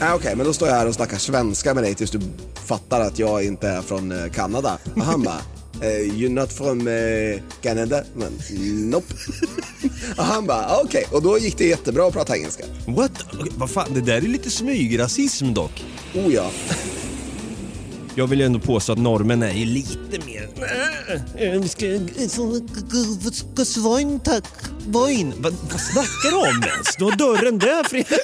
Ah, Okej, men då står jag här och snackar svenska med dig tills du fattar att jag inte är från eh, Kanada. Och han bara, eh, you're not from eh, Canada? Men, nope. och han bara, okej. Och då gick det jättebra att prata engelska. What? Okej, Vad fan, det där är lite smygrasism dock. Oh ja. Jag vill ju ändå påstå att normen är ju lite mer... Eh, Vi ska... Ska svajn tack. Vajn. Vad, vad snackar du om ens? Du har dörren där Fredrik.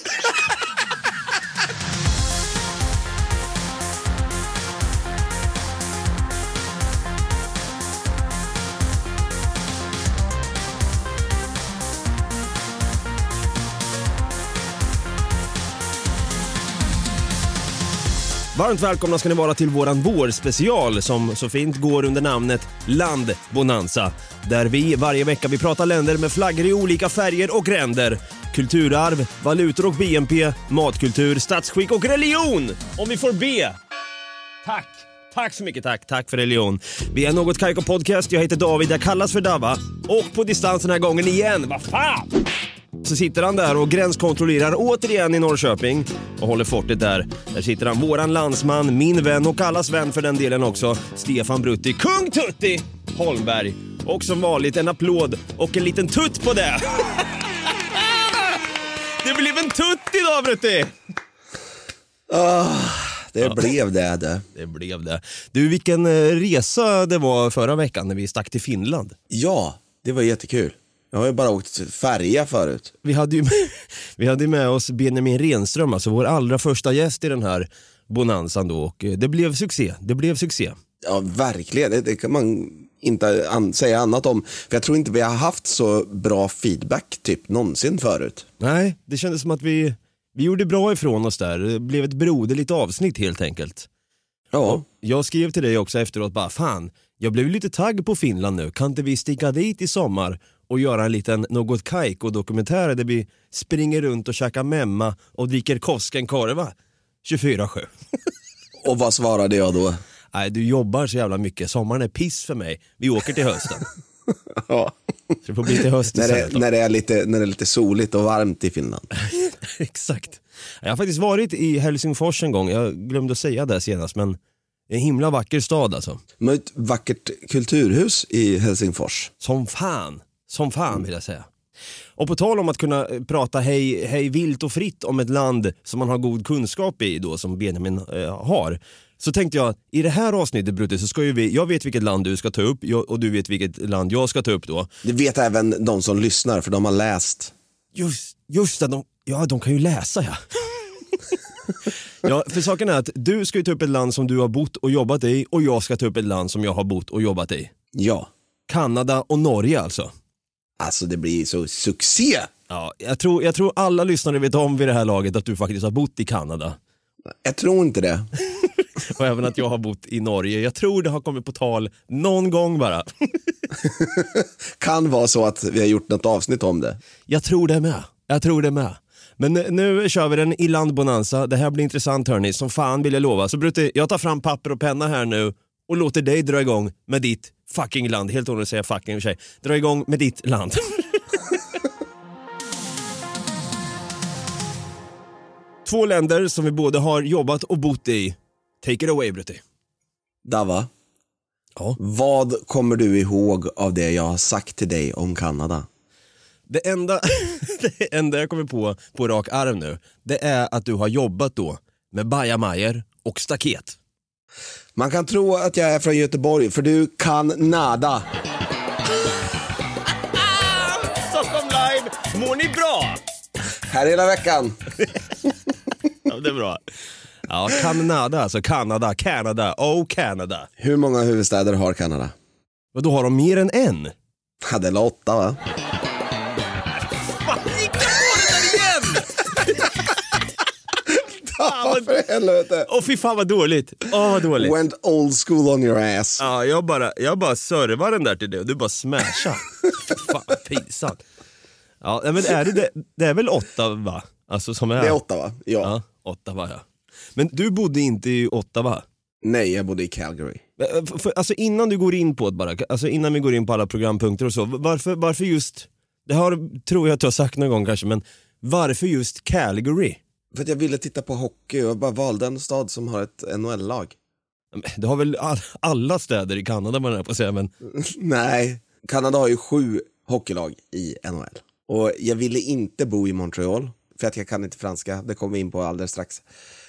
Varmt välkomna ska ni vara till våran vårspecial som så fint går under namnet Landbonanza. Där vi varje vecka vi pratar länder med flaggor i olika färger och ränder. Kulturarv, valutor och BNP, matkultur, statsskick och religion. Om vi får be. Tack! Tack så mycket tack. Tack för religion. Vi är Något Kaiko Podcast. Jag heter David, jag kallas för Dava. Och på distans den här gången igen. Vad fan! Så sitter han där och gränskontrollerar återigen i Norrköping och håller fortet där. Där sitter han, våran landsman, min vän och allas vän för den delen också, Stefan Brutti, Kung Tutti Holmberg. Och som vanligt en applåd och en liten tutt på det. Det blev en tutt idag Brutti! Det blev det. det. Det blev det. Du, vilken eh, resa det var förra veckan när vi stack till Finland. Ja, det var jättekul. Jag har ju bara åkt färja förut. Vi hade ju med, vi hade med oss Benjamin Renström, alltså vår allra första gäst i den här bonanzan då och eh, det blev succé. Det blev succé. Ja, verkligen. Det, det kan man inte an- säga annat om. För jag tror inte vi har haft så bra feedback typ någonsin förut. Nej, det kändes som att vi, vi gjorde bra ifrån oss där. Det blev ett broderligt avsnitt helt enkelt. Ja, Jag skrev till dig också efteråt bara fan, jag blev lite tagg på Finland nu. Kan inte vi sticka dit i sommar och göra en liten något Kaiko-dokumentär där vi springer runt och käkar memma och dricker Koskenkorva 24-7. och vad svarade jag då? Nej, du jobbar så jävla mycket. Sommaren är piss för mig. Vi åker till hösten. Ja. Så det får bli till höst när, det, när, det är lite, när det är lite soligt och varmt i Finland. Exakt. Jag har faktiskt varit i Helsingfors en gång. Jag glömde att säga det senast, men en himla vacker stad alltså. Har ett vackert kulturhus i Helsingfors. Som fan. Som fan vill jag säga. Och på tal om att kunna eh, prata hej, hej vilt och fritt om ett land som man har god kunskap i då, som Benjamin eh, har. Så tänkte jag, i det här avsnittet Brutte, så ska ju vi, jag vet vilket land du ska ta upp jag, och du vet vilket land jag ska ta upp då. Det vet även de som lyssnar för de har läst. Just, just det, de, ja de kan ju läsa ja. ja, för saken är att du ska ju ta upp ett land som du har bott och jobbat i och jag ska ta upp ett land som jag har bott och jobbat i. Ja, Kanada och Norge alltså. Alltså det blir så succé. Ja, jag, tror, jag tror alla lyssnare vet om vid det här laget att du faktiskt har bott i Kanada. Jag tror inte det. Och även att jag har bott i Norge. Jag tror det har kommit på tal någon gång bara. Kan vara så att vi har gjort något avsnitt om det. Jag tror det med. Jag tror det med. Men nu- kör vi den i land bonanza. Det här blir intressant hörni, som fan vill jag lova. Så Brutte, jag tar fram papper och penna här nu och låter dig dra igång med ditt fucking land. Helt onödigt att säga fucking i och för sig. Dra igång med ditt land. Två länder som vi både har jobbat och bott i. Take it away Brutti. Dava, Ja. vad kommer du ihåg av det jag har sagt till dig om Kanada? Det enda, det enda jag kommer på på rak arm nu, det är att du har jobbat då med bajamajor och staket. Man kan tro att jag är från Göteborg för du kan nada. Stockholm live, mår ni bra? Här hela veckan. Ja, det är bra. Ja, Kanada alltså, Kanada, Canada, oh Canada. Hur många huvudstäder har Kanada? Och då har de mer än en? Ja, det är åtta va? Fan, För helvete. Åh fy fan vad dåligt. Åh vad dåligt. Went old school on your ass. Ja, jag bara, jag bara servar den där till dig och du bara smashar. Fan pinsamt. Ja, men är det, det, är väl Ottawa? Alltså som är... Det är Ottawa. Ja. Ja, Ottawa ja. Men du bodde inte i Ottawa? Nej, jag bodde i Calgary. För, för, alltså innan du går in på det bara, alltså innan vi går in på alla programpunkter och så, varför, varför just, det har, tror jag att du har sagt någon gång kanske, men varför just Calgary? För att jag ville titta på hockey och jag bara valde en stad som har ett NHL-lag. Det har väl all, alla städer i Kanada man är på att säga, men Nej, Kanada har ju sju hockeylag i NHL. Och jag ville inte bo i Montreal, för att jag kan inte franska. Det kommer vi in på alldeles strax.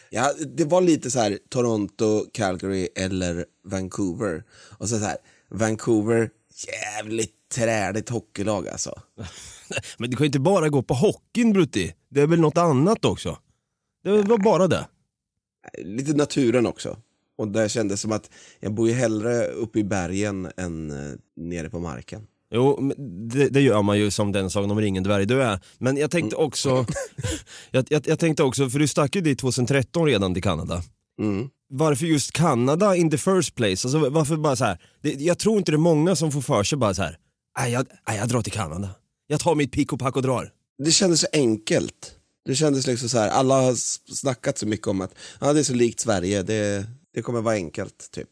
Ja, det var lite så här Toronto, Calgary eller Vancouver. Och så, så här, Vancouver, jävligt träligt hockeylag alltså. Men du kan ju inte bara gå på hockeyn Brutti. Det är väl något annat också? Det var bara det. Lite naturen också. Och det kändes som att jag bor ju hellre uppe i bergen än eh, nere på marken. Jo, det, det gör man ju som den Sagan om ringen dvärg du är. Men jag tänkte också, jag, jag, jag tänkte också, för du stack ju dit 2013 redan till Kanada. Mm. Varför just Kanada in the first place? Alltså, varför bara så här? Det, jag tror inte det är många som får för sig bara så här. Nej, jag, jag drar till Kanada. Jag tar mitt pick och pack och drar. Det kändes så enkelt. Det kändes liksom så här, alla har snackat så mycket om att ja, det är så likt Sverige, det, det kommer vara enkelt typ.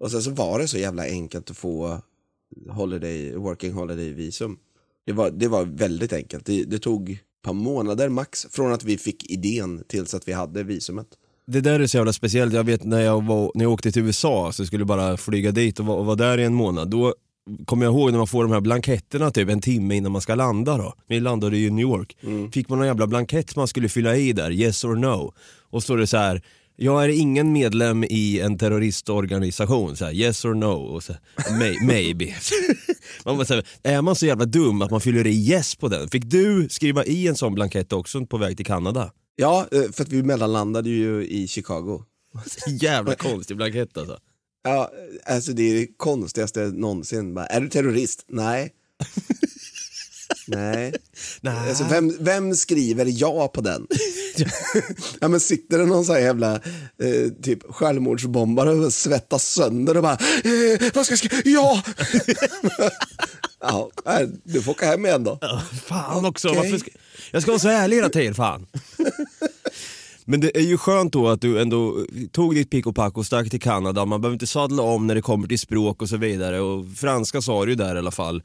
Och sen så var det så jävla enkelt att få holiday, working holiday visum. Det var, det var väldigt enkelt. Det, det tog ett par månader max från att vi fick idén tills att vi hade visumet. Det där är så jävla speciellt. Jag vet när jag, var, när jag åkte till USA så skulle jag bara flyga dit och vara, var där i en månad. Då kommer jag ihåg när man får de här blanketterna typ en timme innan man ska landa då. Vi landade ju i New York. Fick man någon jävla blankett man skulle fylla i där, yes or no. Och står det så här. Jag är ingen medlem i en terroristorganisation, så här, yes or no, och så, may, maybe. man bara, så här, är man så jävla dum att man fyller i yes på den? Fick du skriva i en sån blankett också på väg till Kanada? Ja, eh, för att vi mellanlandade ju i Chicago. Jävla konstig blankett alltså. Ja, alltså det är det konstigaste någonsin. Bara, är du terrorist? Nej. Nej. Nej. Alltså, vem, vem skriver ja på den? ja, men sitter det någon sån här jävla eh, typ självmordsbombare och svettas sönder och bara eh, vad ska jag skriva? Ja! ja, du får åka hem igen då. Fan också, varför ska... jag ska vara så ärlig hela tiden, fan. Men det är ju skönt då att du ändå tog ditt pick och pack och stack till Kanada, man behöver inte sadla om när det kommer till språk och så vidare. Och franska sa du ju där i alla fall.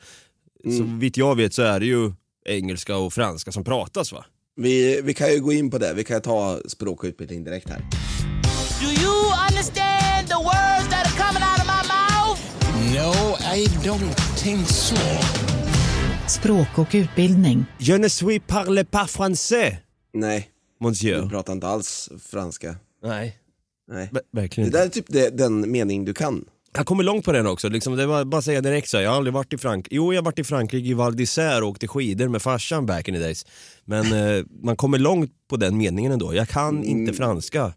Så vitt jag vet så är det ju engelska och franska som pratas va? Vi, vi kan ju gå in på det, vi kan ta språkutbildning direkt här. Do you understand the words that are coming out of my mouth? No, I don't think so. Språk och utbildning. Je ne suis parle pas français, Nej, du monsieur. pratar inte alls franska. Nej, Nej. ver- verkligen Det där är typ det, den mening du kan. Jag kommer långt på den också, liksom, det var bara att säga direkt så här, jag har aldrig varit i Frankrike, jo jag har varit i Frankrike i Val d'Isère och åkte skidor med farsan back in the days. Men eh, man kommer långt på den meningen ändå, jag kan inte franska.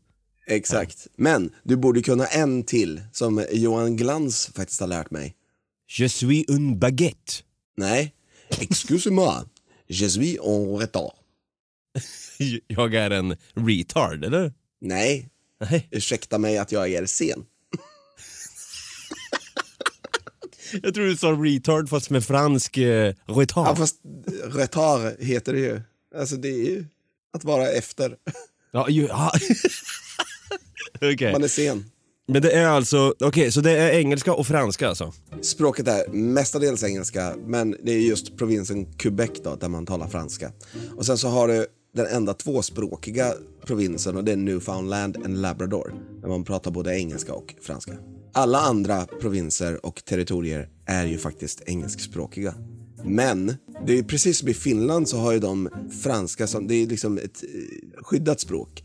Exakt. Men du borde kunna en till som Johan Glans faktiskt har lärt mig. Je suis une baguette. Nej, excusez-moi, je suis en retard. Jag är en retard, eller? Nej, Nej, ursäkta mig att jag är sen. jag tror du sa retard fast med fransk eh, retard. Ja, fast retard heter det ju. Alltså det är ju att vara efter. Ja, ju, ja. Okej, Man är sen. men det är alltså, okej så det är engelska och franska alltså? Språket är mestadels engelska, men det är just provinsen Quebec då, där man talar franska. Och sen så har du den enda tvåspråkiga provinsen och det är Newfoundland and Labrador, där man pratar både engelska och franska. Alla andra provinser och territorier är ju faktiskt engelskspråkiga. Men det är ju precis som i Finland så har ju de franska som, det är liksom ett eh, skyddat språk.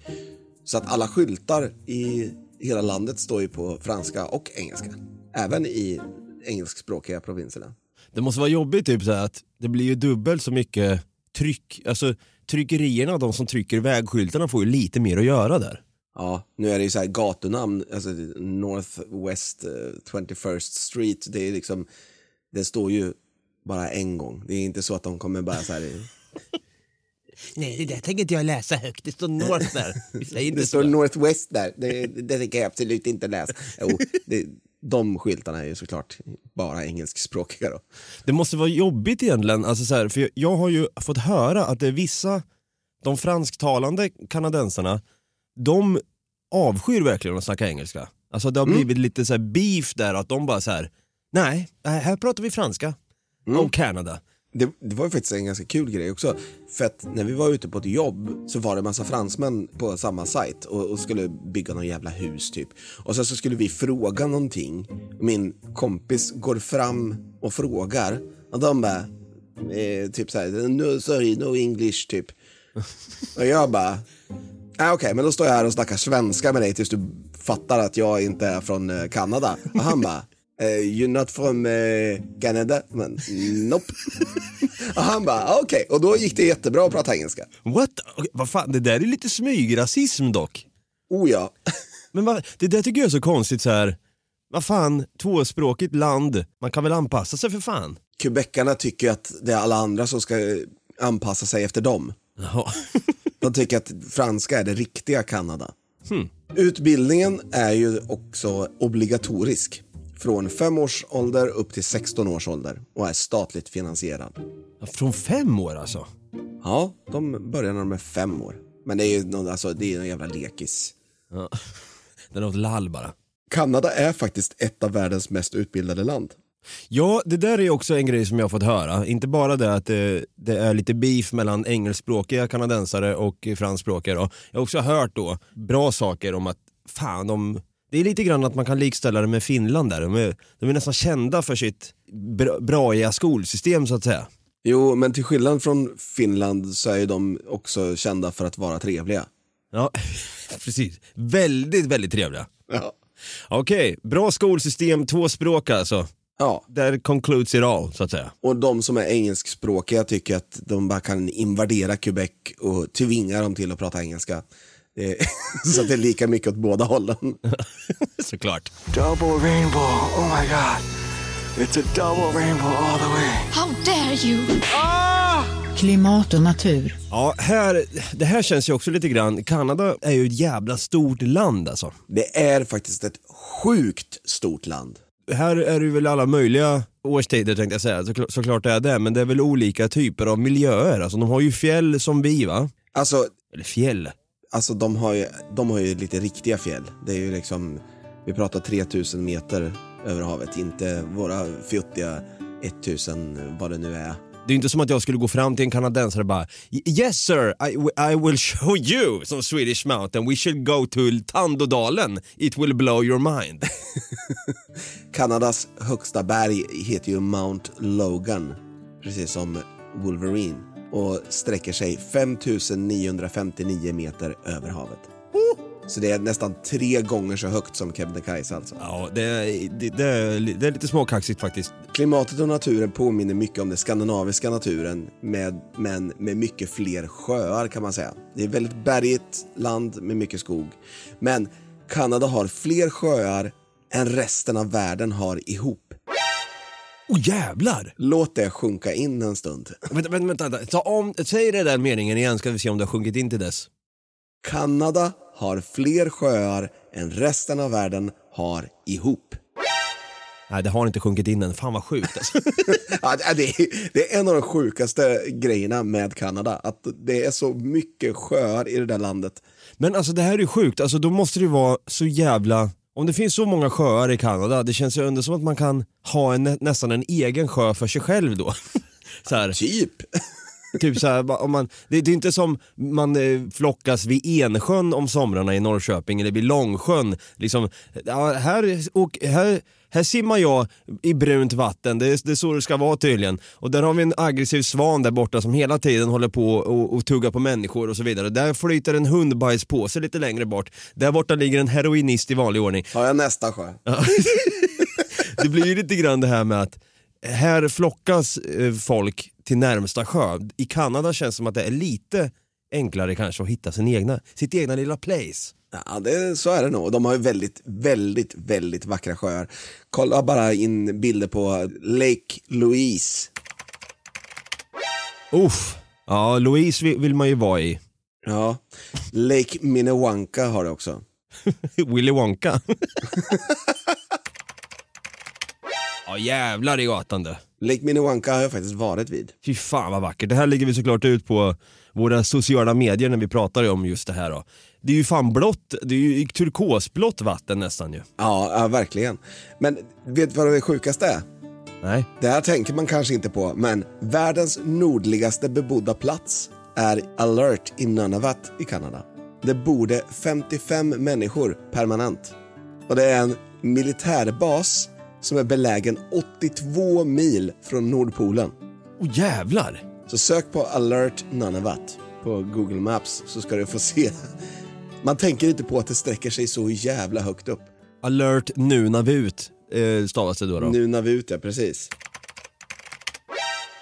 Så att alla skyltar i hela landet står ju på franska och engelska. Även i engelskspråkiga provinserna. Det måste vara jobbigt typ så här att det blir ju dubbelt så mycket tryck, alltså tryckerierna, de som trycker vägskyltarna får ju lite mer att göra där. Ja, nu är det ju så här gatunamn, alltså North West eh, 21st Street, det är liksom, det står ju bara en gång. Det är inte så att de kommer bara så här Nej, det där tänker inte jag läsa högt. Det står North där. Inte Det står. Northwest där, det, det tänker jag absolut inte läsa. Jo, det, de skyltarna är ju såklart bara engelskspråkiga då. Det måste vara jobbigt egentligen, alltså så här, för jag, jag har ju fått höra att det är vissa, de fransktalande kanadensarna, de avskyr verkligen att snacka engelska. Alltså det har blivit lite så beef där, att de bara så här: nej, här pratar vi franska. Om Kanada. Det, det var ju faktiskt en ganska kul grej också. För att när vi var ute på ett jobb så var det en massa fransmän på samma sajt och, och skulle bygga någon jävla hus typ. Och sen så skulle vi fråga någonting. Min kompis går fram och frågar och de bara, eh, typ såhär, no, sorry, no English typ. Och jag bara, ah, okej men då står jag här och snackar svenska med dig tills du fattar att jag inte är från eh, Kanada. Och han bara, eh, you're not from eh, Canada? Men nope. och han bara, okej. Och då gick det jättebra att prata engelska. What? Okej, vad fan, det där är lite smygrasism dock. Oh ja. Men vad, det där tycker jag är så konstigt så här. vad fan, tvåspråkigt land, man kan väl anpassa sig för fan. Quebecarna tycker att det är alla andra som ska eh, anpassa sig efter dem. Jaha. De tycker att franska är det riktiga Kanada. Utbildningen är ju också obligatorisk. Från fem års ålder upp till 16 års ålder och är statligt finansierad. Från fem år alltså? Ja, de börjar när de är fem år. Men det är ju någon, alltså, det är någon jävla lekis. Ja. Det är något lall bara. Kanada är faktiskt ett av världens mest utbildade land. Ja, det där är också en grej som jag fått höra. Inte bara det att det, det är lite beef mellan engelskspråkiga kanadensare och franskspråkiga. Då. Jag har också hört då bra saker om att fan, de, det är lite grann att man kan likställa det med Finland där. De är, de är nästan kända för sitt bra, braiga skolsystem så att säga. Jo, men till skillnad från Finland så är ju de också kända för att vara trevliga. Ja, precis. Väldigt, väldigt trevliga. Ja. Okej, bra skolsystem, två språk alltså. Ja, Där concludes it all, så att säga. och de som är engelskspråkiga tycker att de bara kan invadera Quebec och tvinga dem till att prata engelska. Är- Så att det är lika mycket åt båda hållen. Såklart. Double rainbow, oh my god. It's a double rainbow all the way. How dare you! Klimat och natur. Ja, här, det här känns ju också lite grann, Kanada är ju ett jävla stort land alltså. Det är faktiskt ett sjukt stort land. Här är det väl alla möjliga årstider tänkte jag säga, Såkl- såklart det är det, men det är väl olika typer av miljöer. Alltså de har ju fjäll som vi va? Alltså, Eller fjäll. Alltså de, har ju, de har ju lite riktiga fjäll. Det är ju liksom, vi pratar 3000 meter över havet, inte våra fjuttiga 1000 vad det nu är. Det är inte som att jag skulle gå fram till en kanadensare och bara Yes sir, I, I will show you some Swedish mountain, we should go to Tandådalen, it will blow your mind. Kanadas högsta berg heter ju Mount Logan, precis som Wolverine, och sträcker sig 5959 meter över havet. Så det är nästan tre gånger så högt som Kebnekaise alltså. Ja, det, är- det, det, är, det är lite småkaxigt faktiskt. Klimatet och naturen påminner mycket om den skandinaviska naturen, med, men med mycket fler sjöar kan man säga. Det är väldigt bergigt land med mycket skog. Men Kanada har fler sjöar än resten av världen har ihop. Åh jävlar! Låt det sjunka in en stund. Vänta, vänta, vänta. Ta om, säg den där meningen igen ska vi se om det har sjunkit in till dess. Kanada har fler sjöar än resten av världen har ihop. Nej, det har inte sjunkit in än. Fan vad sjukt alltså. Ja, det, är, det är en av de sjukaste grejerna med Kanada. Att det är så mycket sjöar i det där landet. Men alltså det här är ju sjukt. Alltså då måste det ju vara så jävla... Om det finns så många sjöar i Kanada, det känns ju ändå som att man kan ha en, nä- nästan en egen sjö för sig själv då. så här, Typ. typ så här, om man, det, det är inte som man eh, flockas vid Ensjön om somrarna i Norrköping eller vid Långsjön. Liksom, ja, här, och, här, här simmar jag i brunt vatten, det är, det är så det ska vara tydligen. Och där har vi en aggressiv svan där borta som hela tiden håller på och, och tuggar på människor och så vidare. Där flyter en hundbajspåse lite längre bort. Där borta ligger en heroinist i vanlig ordning. Har jag nästa sjö? Det blir ju lite grann det här med att här flockas eh, folk till närmsta sjö. I Kanada känns det som att det är lite enklare kanske att hitta sin egna, sitt egna lilla place. Ja, det, så är det nog. De har ju väldigt, väldigt, väldigt vackra sjöar. Kolla bara in bilder på Lake Louise. Uff, Ja, Louise vill, man ju vara i. Ja. Lake Minnewanka har det också. Willy Wonka. ja jävlar i gatan du. Lake Minnewanka har jag faktiskt varit vid. Fy fan vad vackert. Det här lägger vi såklart ut på våra sociala medier när vi pratar om just det här då. Det är ju fan blått, det är ju turkosblått vatten nästan ju. Ja, ja, verkligen. Men vet du vad det sjukaste är? Nej. Det här tänker man kanske inte på, men världens nordligaste bebodda plats är Alert i Nunavut i Kanada. Det bor det 55 människor permanent. Och det är en militärbas som är belägen 82 mil från Nordpolen. Åh jävlar! Så sök på Alert Nunavut på Google Maps så ska du få se. Man tänker inte på att det sträcker sig så jävla högt upp. Alert Nunavut eh, stavas det då. då. Nunavut, ja precis.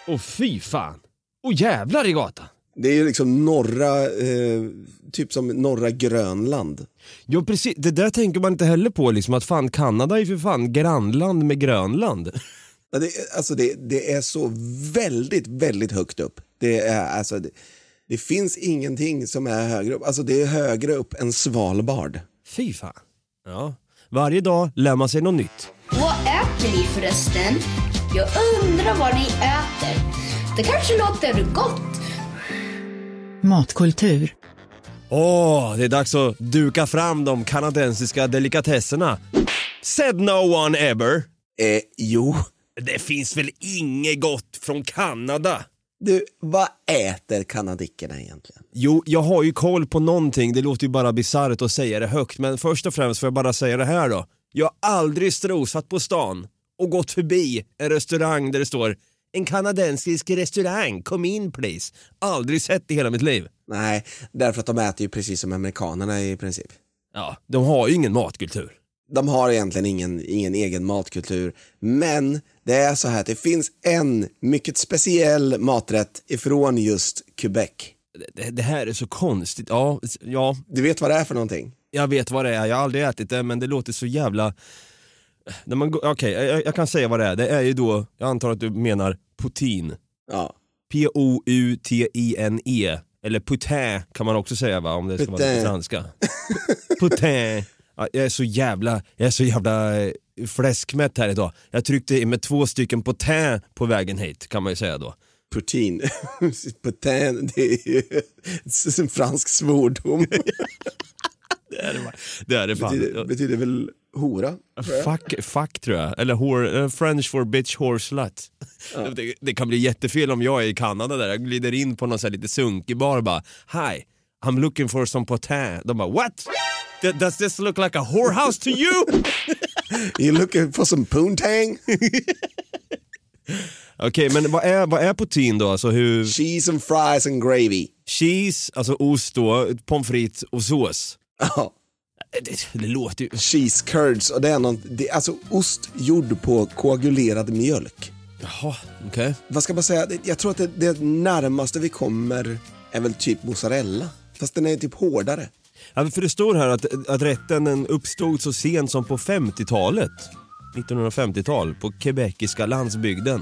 Åh fy fan! Åh jävlar i gatan! Det är ju liksom norra, eh, typ som norra Grönland. Jo precis, det där tänker man inte heller på liksom att fan Kanada är ju för fan grannland med Grönland. Ja, Det, är- alltså det, det är så väldigt, väldigt högt upp. Det, är, alltså, det, det finns ingenting som är högre upp. Alltså det är högre upp än Svalbard. Fy fan. Ja. Varje dag lär man sig något nytt. Vad äter ni förresten? Jag undrar vad ni äter. Det kanske låter gott. Matkultur. Åh, det är dags att duka fram de kanadensiska delikatesserna. Said no one ever. Eh, jo, Det finns väl inget gott från Kanada? du, vad äter kanadickerna egentligen? Jo, jag har ju koll på någonting. Det låter ju bara bisarrt att säga det högt, men först och främst får jag bara säga det här då. Jag har aldrig strosat på stan och gått förbi en restaurang där det står en kanadensisk restaurang, come in please. Aldrig sett i hela mitt liv. Nej, därför att de äter ju precis som amerikanerna i princip. Ja, de har ju ingen matkultur. De har egentligen ingen, ingen egen matkultur, men det är så här att det finns en mycket speciell maträtt ifrån just Quebec. Det, det här är så konstigt. Ja, ja, Du vet vad det är för någonting? jag vet vad det är. Jag har aldrig ätit det, men det låter så jävla... Okej, jag, jag kan säga vad det är. Det är ju då, jag antar att du menar poutine. Ja. P-O-U-T-I-N-E. Eller putain kan man också säga va, om det ska vara lite Putain. franska. putain. Ja, jag är så jävla, jag är så jävla eh, fläskmätt här idag. Jag tryckte i med två stycken putain på vägen hit kan man ju säga då. Poutine. Poutine, det är ju en fransk svordom. Det är det fan. betyder, betyder väl hora? tror jag. Fuck, fuck tror jag. Eller whore, eh, French for bitch whore slut. Det, det kan bli jättefel om jag är i Kanada där, jag glider in på någon så lite sunkig bar och bara Hi, I'm looking for some potin. De bara what? D- Does this look like a whorehouse to you? You looking for some poontang? Okej, men vad är, vad är poutine då? Alltså hur... Cheese and fries and gravy. Cheese, alltså ost då, pommes frites och sås. Ja, Det, det låter ju... cheese curds och det är någon, det är alltså ost gjord på koagulerad mjölk. Jaha, okej. Vad ska man säga, jag tror att det, det närmaste vi kommer är väl typ mozzarella. Fast den är typ hårdare. Ja, för det står här att, att rätten uppstod så sent som på 50-talet. 1950-tal på quebeciska landsbygden.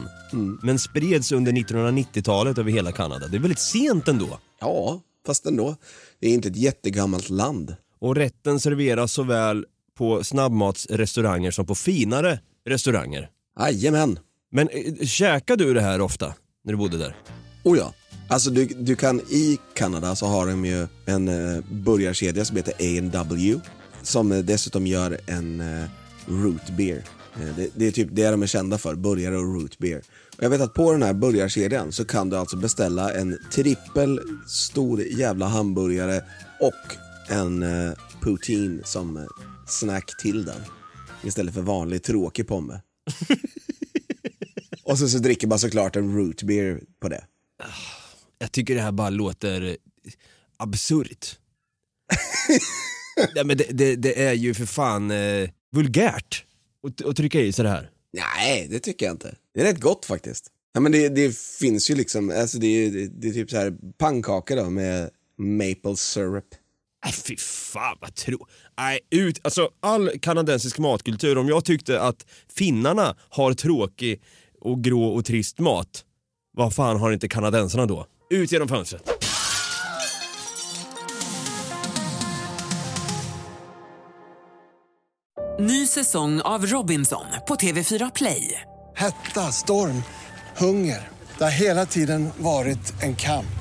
Men spreds under 1990-talet över hela Kanada. Det är väldigt sent ändå. Ja, fast ändå. Det är inte ett jättegammalt land. Och rätten serveras såväl på snabbmatsrestauranger som på finare restauranger. Jajamän. Men äh, käkar du det här ofta när du bodde där? Oh ja. Alltså du, du kan i Kanada så har de ju en uh, burgarkedja som heter A&W som eh, dessutom gör en uh, root beer. Eh, det, det är typ det de är kända för, burgare och root beer. Och jag vet att på den här burgarkedjan så kan du alltså beställa en trippel stor jävla hamburgare och en uh, poutine som eh, snack till den. Istället för vanlig tråkig pomme. och så, så dricker man såklart en root beer på det. Jag tycker det här bara låter eh, absurt. Nej, men det, det, det är ju för fan eh, vulgärt att, att trycka i sig det här. Nej, det tycker jag inte. Det är rätt gott faktiskt. Ja, men det, det finns ju liksom, alltså det, är- det, det är typ så här pannkaka då med maple syrup. Nej fy fan vad tro... Nej ut, alltså all kanadensisk matkultur, om jag tyckte att finnarna har tråkig och grå och trist mat, vad fan har inte kanadensarna då? ut genom fönstret. Ny säsong av Robinson på TV4 Play. Hetta, storm, hunger. Det har hela tiden varit en kamp.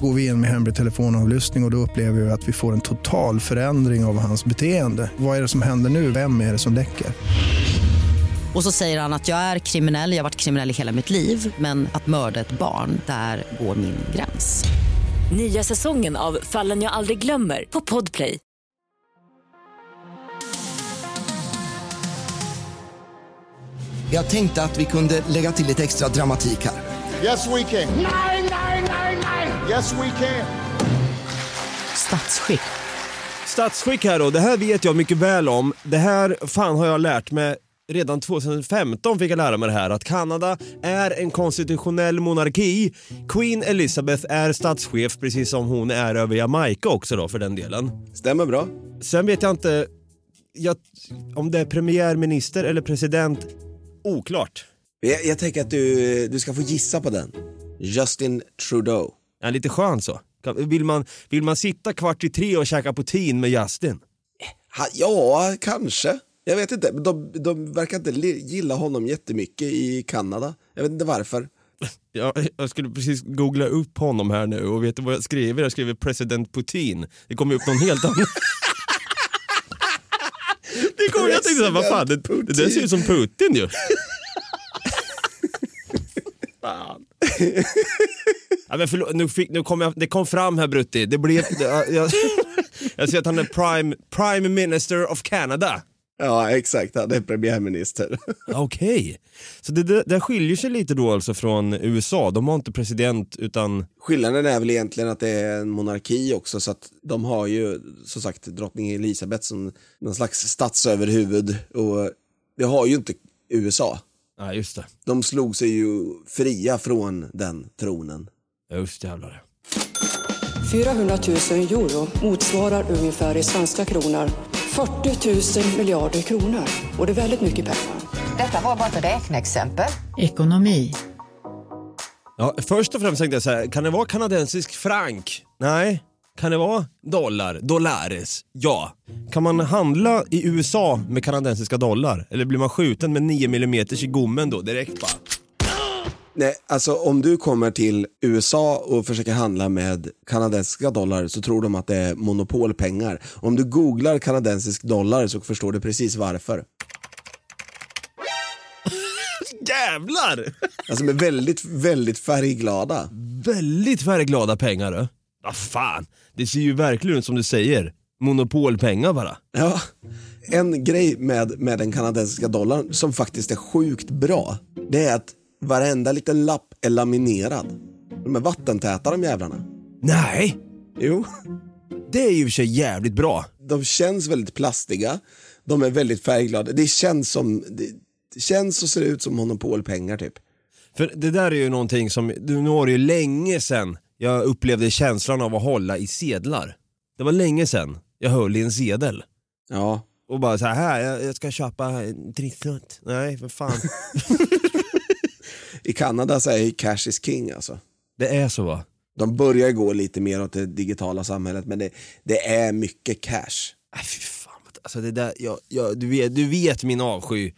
Går vi in med hemlig telefonavlyssning och, och då upplever vi att vi får en total förändring av hans beteende. Vad är det som händer nu? Vem är det som läcker? Och så säger han att jag är kriminell, jag har varit kriminell i hela mitt liv men att mörda ett barn, där går min gräns. Nya säsongen av Fallen jag aldrig glömmer på Podplay. Jag tänkte att vi kunde lägga till lite extra dramatik här. Yes we can. Nej, nej, nej, nej. Yes we can. Statsskick. Statsskick här då, det här vet jag mycket väl om. Det här fan har jag lärt mig Redan 2015 fick jag lära mig det här att Kanada är en konstitutionell monarki. Queen Elizabeth är statschef precis som hon är över Jamaica också då för den delen. Stämmer bra. Sen vet jag inte jag, om det är premiärminister eller president. Oklart. Jag, jag tänker att du, du ska få gissa på den. Justin Trudeau. Ja, lite skön så. Vill man, vill man sitta kvart i tre och käka poutine med Justin? Ja, kanske. Jag vet inte. De, de verkar inte gilla honom jättemycket i Kanada. Jag vet inte varför. Ja, jag skulle precis googla upp honom här nu och vet du vad jag skriver? Jag skriver president Putin. Det kommer upp någon helt annan. Det kommer jag tänkte såhär, vad fan, det, det där ser ut som Putin ju. fan. Ja, men förlåt, nu fick, nu kom jag, det kom fram här Brutti. Det blev, det, jag, jag ser att han är prime, prime minister of Canada. Ja, exakt. Han är premiärminister. Okej, så det, det, det skiljer sig lite då alltså från USA. De har inte president utan... Skillnaden är väl egentligen att det är en monarki också så att de har ju som sagt drottning Elisabeth som någon slags statsöverhuvud och det har ju inte USA. Ja, just det. De slog sig ju fria från den tronen. Just jävlar. 400 000 euro motsvarar ungefär i svenska kronor 40 000 miljarder kronor. Och det är väldigt mycket pengar. Detta var bara ett räkneexempel. Ekonomi. Ja, först och främst tänkte jag så här, kan det vara kanadensisk frank? Nej. Kan det vara dollar? Dollares? Ja. Kan man handla i USA med kanadensiska dollar? Eller blir man skjuten med 9 mm i gommen då direkt bara? Nej, alltså om du kommer till USA och försöker handla med kanadensiska dollar så tror de att det är monopolpengar. Om du googlar kanadensisk dollar så förstår du precis varför. Jävlar! Alltså de är väldigt, väldigt färgglada. Väldigt färgglada pengar du. Vad fan, det ser ju verkligen ut som du säger. Monopolpengar bara. Ja, en grej med, med den kanadensiska dollarn som faktiskt är sjukt bra, det är att varenda liten lapp är laminerad. De är vattentäta de jävlarna. Nej! Jo. Det är ju för sig jävligt bra. De känns väldigt plastiga, de är väldigt färgglada. Det känns som, det, det känns och ser ut som monopolpengar typ. För det där är ju någonting som, nu var det ju länge sedan jag upplevde känslan av att hålla i sedlar. Det var länge sedan jag höll i en sedel. Ja. Och bara så här, jag, jag ska köpa en trissnutt. Nej, för fan. I Kanada så är cash is king alltså. Det är så va? De börjar gå lite mer åt det digitala samhället men det, det är mycket cash. Nej, fy fan. Alltså det där, jag, jag, du, vet, du vet min avsky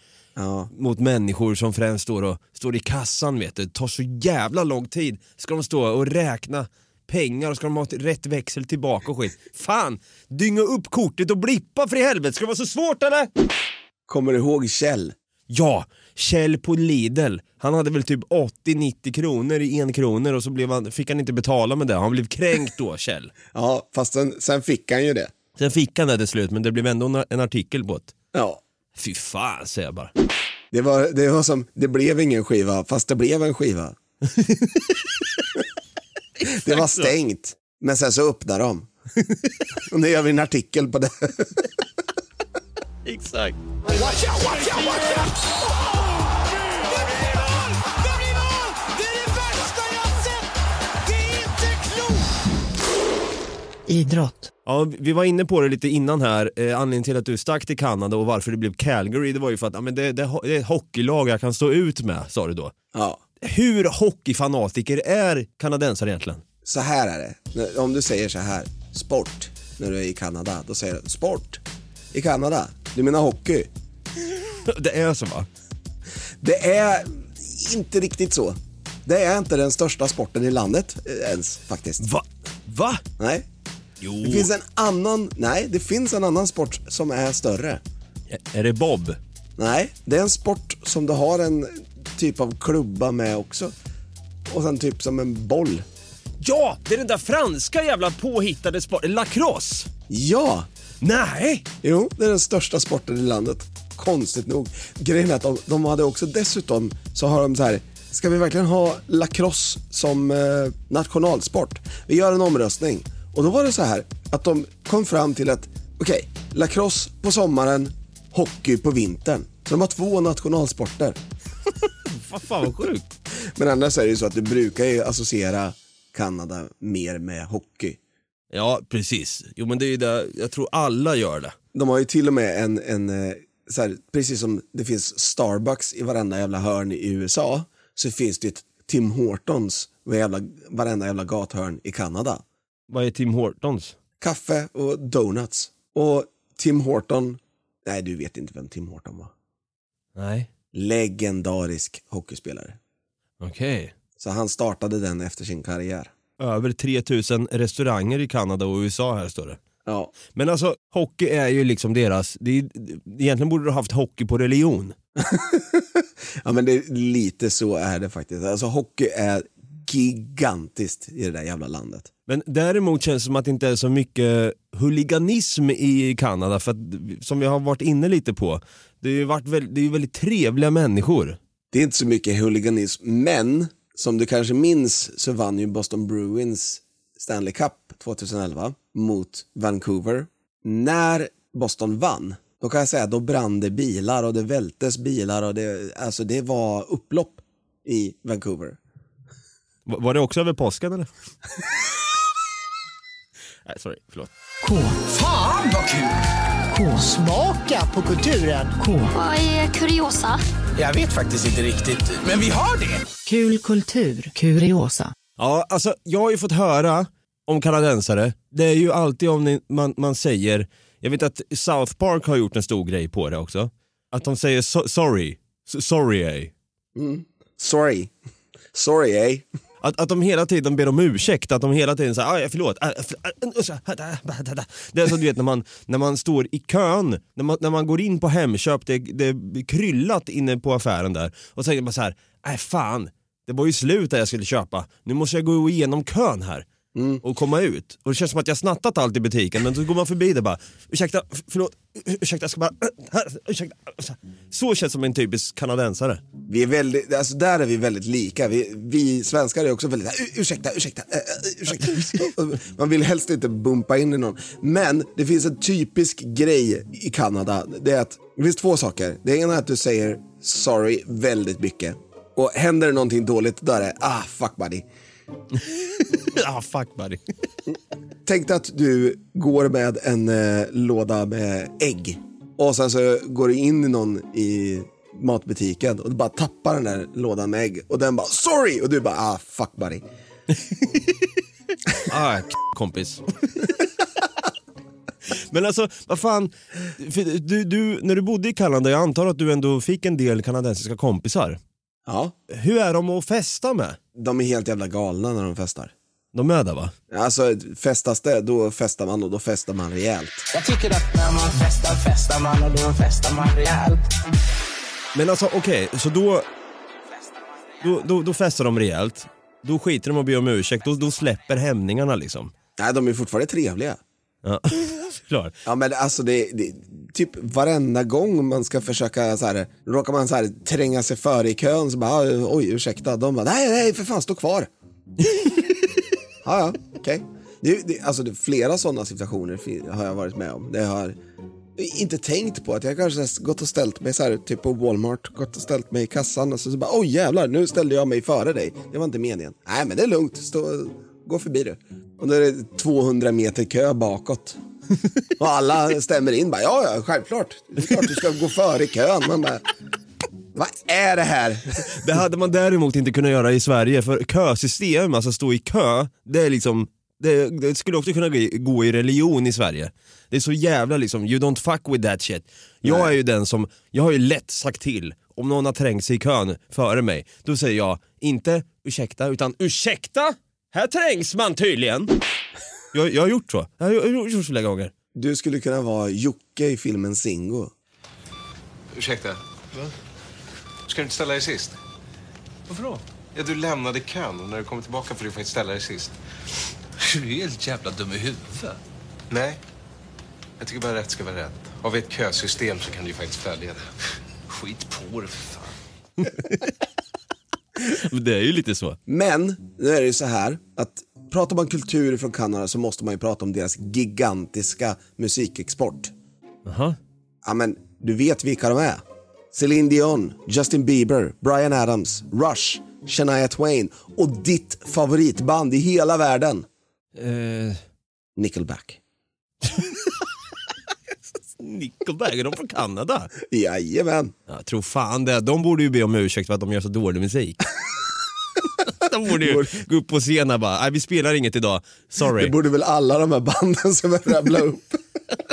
mot människor som främst står, och, står i kassan. Vet du. Det tar så jävla lång tid. Ska de stå och räkna pengar och ska de ha rätt växel tillbaka och skit. Fan, dynga upp kortet och blippa för i helvete. Ska det vara så svårt eller? Kommer du ihåg Kjell? Ja, Kjell på Lidl. Han hade väl typ 80-90 kronor i en kronor och så blev han, fick han inte betala med det. Han blev kränkt då, Kjell. Ja, fast sen, sen fick han ju det. Sen fick han det till slut, men det blev ändå en- en artikel på det. Ja. Fy fan, säger jag bara. Det var, det var som, det blev ingen skiva, fast det blev en skiva. det var stängt, men sen så öppnade de. Och nu gör vi en artikel på det. Exakt. Watch out, watch out, watch out! Idrott. Ja, vi var inne på det lite innan här. Eh, anledningen till att du stack till Kanada och varför det blev Calgary, det var ju för att ja, men det, det, det är ett hockeylag jag kan stå ut med, sa du då. Ja. Hur hockeyfanatiker är kanadensare egentligen? Så här är det. Om du säger så här, sport, när du är i Kanada, då säger du sport i Kanada. Du menar hockey? Det är så va? Det är inte riktigt så. Det är inte den största sporten i landet eh, ens faktiskt. Va? Va? Nej. Jo. Det finns en annan, nej det finns en annan sport som är större. Är det bob? Nej, det är en sport som du har en typ av klubba med också. Och sen typ som en boll. Ja, det är den där franska jävla påhittade sporten, lacrosse. Ja! Nej! Jo, det är den största sporten i landet. Konstigt nog. Grejen är att de, de hade också dessutom, så har de så här, ska vi verkligen ha lacrosse som eh, nationalsport? Vi gör en omröstning. Och då var det så här att de kom fram till att, okej, lacrosse på sommaren, hockey på vintern. Så de har två nationalsporter. Fan vad sjukt. Men annars är det ju så att du brukar ju associera Kanada mer med hockey. Ja, precis. Jo men det är ju det, jag tror alla gör det. De har ju till och med en, en eh, så här, precis som det finns Starbucks i varenda jävla hörn i USA, så finns det ett Tim Hortons i jävla, varenda jävla gathörn i Kanada. Vad är Tim Hortons? Kaffe och donuts. Och Tim Horton, nej du vet inte vem Tim Horton var. Nej. Legendarisk hockeyspelare. Okej. Så han startade den efter sin karriär. Över 3000 restauranger i Kanada och USA här står det. Ja. Men alltså, hockey är ju liksom deras, det är, egentligen borde du ha haft hockey på religion. Ja men det lite så är det faktiskt. Alltså hockey är gigantiskt i det där jävla landet. Men däremot känns det som att det inte är så mycket huliganism i Kanada, för att, som vi har varit inne lite på, det är ju varit väldigt, det är väldigt trevliga människor. Det är inte så mycket huliganism, men som du kanske minns så vann ju Boston Bruins Stanley Cup 2011 mot Vancouver. När Boston vann, då kan jag säga då brann det bilar och det vältes bilar och det, alltså det var upplopp i Vancouver. Va- Var det också över påsken eller? Nej, sorry, förlåt. K. Fan vad kul! K. Smaka på kulturen. K. Vad är kuriosa? Jag vet faktiskt inte riktigt, men vi har det. Kul kultur. Kuriosa. Ja, alltså jag har ju fått höra om kanadensare, det är ju alltid om ni, man, man säger, jag vet att South Park har gjort en stor grej på det också, att de säger so, sorry, S- sorry ey. Mm. Sorry. Sorry, eh? Att, att de hela tiden ber om ursäkt, att de hela tiden säger ah, förlåt. Det är så du vet när man, när man står i kön, när man, när man går in på Hemköp, det, det är kryllat inne på affären där och så tänker man så här, nej fan, det var ju slut där jag skulle köpa, nu måste jag gå igenom kön här och komma ut. Och det känns som att jag snattat allt i butiken men så går man förbi det bara, ursäkta, förlåt, ur- ursäkta jag ska bara, ursäkta. Så känns som en typisk kanadensare. Vi är väldigt, alltså där är vi väldigt lika. Vi, vi svenskar är också väldigt, "U- ursäkta, ursäkta, äh, äh, ursäkta. Man vill helst inte bumpa in i någon. Men det finns en typisk grej i Kanada. Det är att, det finns två saker. Det ena är att du säger sorry väldigt mycket. Och händer det någonting dåligt, då är det, ah fuck buddy. ah fuck buddy. Tänk dig att du går med en eh, låda med ägg. Och sen så går du in i någon i matbutiken och du bara tappar den där lådan med ägg. Och den bara sorry! Och du bara ah fuck buddy. Ah, kompis. Men alltså, vad fan. Du, du, när du bodde i Kanada, jag antar att du ändå fick en del kanadensiska kompisar. Ja. Hur är de att festa med? De är helt jävla galna när de festar. De är där va? Alltså festas det, då festar man och då festar man rejält. Jag tycker att när man festar, festar man och då festar man rejält. Men alltså okej, så då, då, då, då festar de rejält. Då skiter de och ber om ursäkt, då, då släpper hämningarna liksom. Nej, de är fortfarande trevliga. Ja, klart. Ja men alltså det, det typ varenda gång man ska försöka så här, råkar man så här tränga sig före i kön så bara "Ah, oj ursäkta, de bara nej nej för fan stå kvar. ja ja, okej. Det, det, alltså det, flera sådana situationer har jag varit med om. Det har inte tänkt på att jag kanske har gått och ställt mig så här, typ på Walmart, gått och ställt mig i kassan och så, så bara oj jävlar, nu ställde jag mig före dig. Det var inte meningen. Nej men det är lugnt, Stå, gå förbi du. Och då är det 200 meter kö bakåt. Och alla stämmer in bara, ja ja, självklart. Det är klart du ska gå före i kön. Man bara, vad är det här? Det hade man däremot inte kunnat göra i Sverige för kösystem, alltså stå i kö, det är liksom det, det skulle också kunna gå- i religion i Sverige. Det är så jävla liksom, you don't fuck with that shit. Jag är ju den som, jag har ju lätt sagt till om någon har trängt sig i kön före mig. Då säger jag inte ursäkta, utan ursäkta? Här trängs man tydligen. Jag, jag har gjort så. Jag har, jag har gjort så flera gånger. Du skulle kunna vara Jocke i filmen Singo. Ursäkta? Ska du inte ställa dig sist? Varför då? Ja, du lämnade kön och när du kommer tillbaka får du faktiskt ställa dig sist. Du är helt jävla dum i huvudet. Nej. Jag tycker bara rätt ska vara rätt. Har vi ett kösystem så kan du ju faktiskt följa det. Skit på det för fan. Men det är ju lite så. Men nu är det ju så här att pratar man kultur från Kanada så måste man ju prata om deras gigantiska musikexport. Aha. Ja men du vet vilka de är. Celine Dion, Justin Bieber, Bryan Adams, Rush, Shania Twain och ditt favoritband i hela världen. Eh, Nickelback. Nickelback, är de från Kanada? Jajamän. Jag tror fan det. De borde ju be om ursäkt för att de gör så dålig musik. de borde ju gå upp på scenen och bara, nej vi spelar inget idag, sorry. Det borde väl alla de här banden som jag rabblade upp.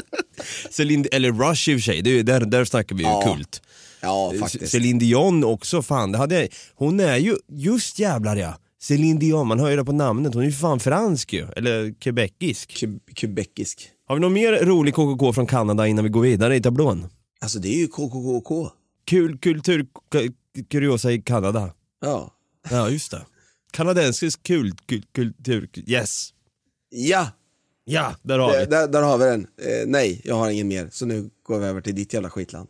Celine, eller Rush i och för sig, det är, där, där snackar vi ju Ja. kult. Ja, C- faktiskt. Celine Dion också, fan det hade hon är ju, just jävlar ja. Celine Dion, man hör ju det på namnet, hon är ju fan fransk ju, eller quebecisk. Quebecisk. Har vi någon mer rolig KKK från Kanada innan vi går vidare i tablån? Alltså det är ju KKKK. Kul kultur, kuriosa i Kanada. Ja. Ja, just det. Kanadensisk kul, kul, kultur, yes. Ja, Ja, där har vi. där, där har vi den. Eh, nej, jag har ingen mer. Så nu går vi över till ditt jävla skitland.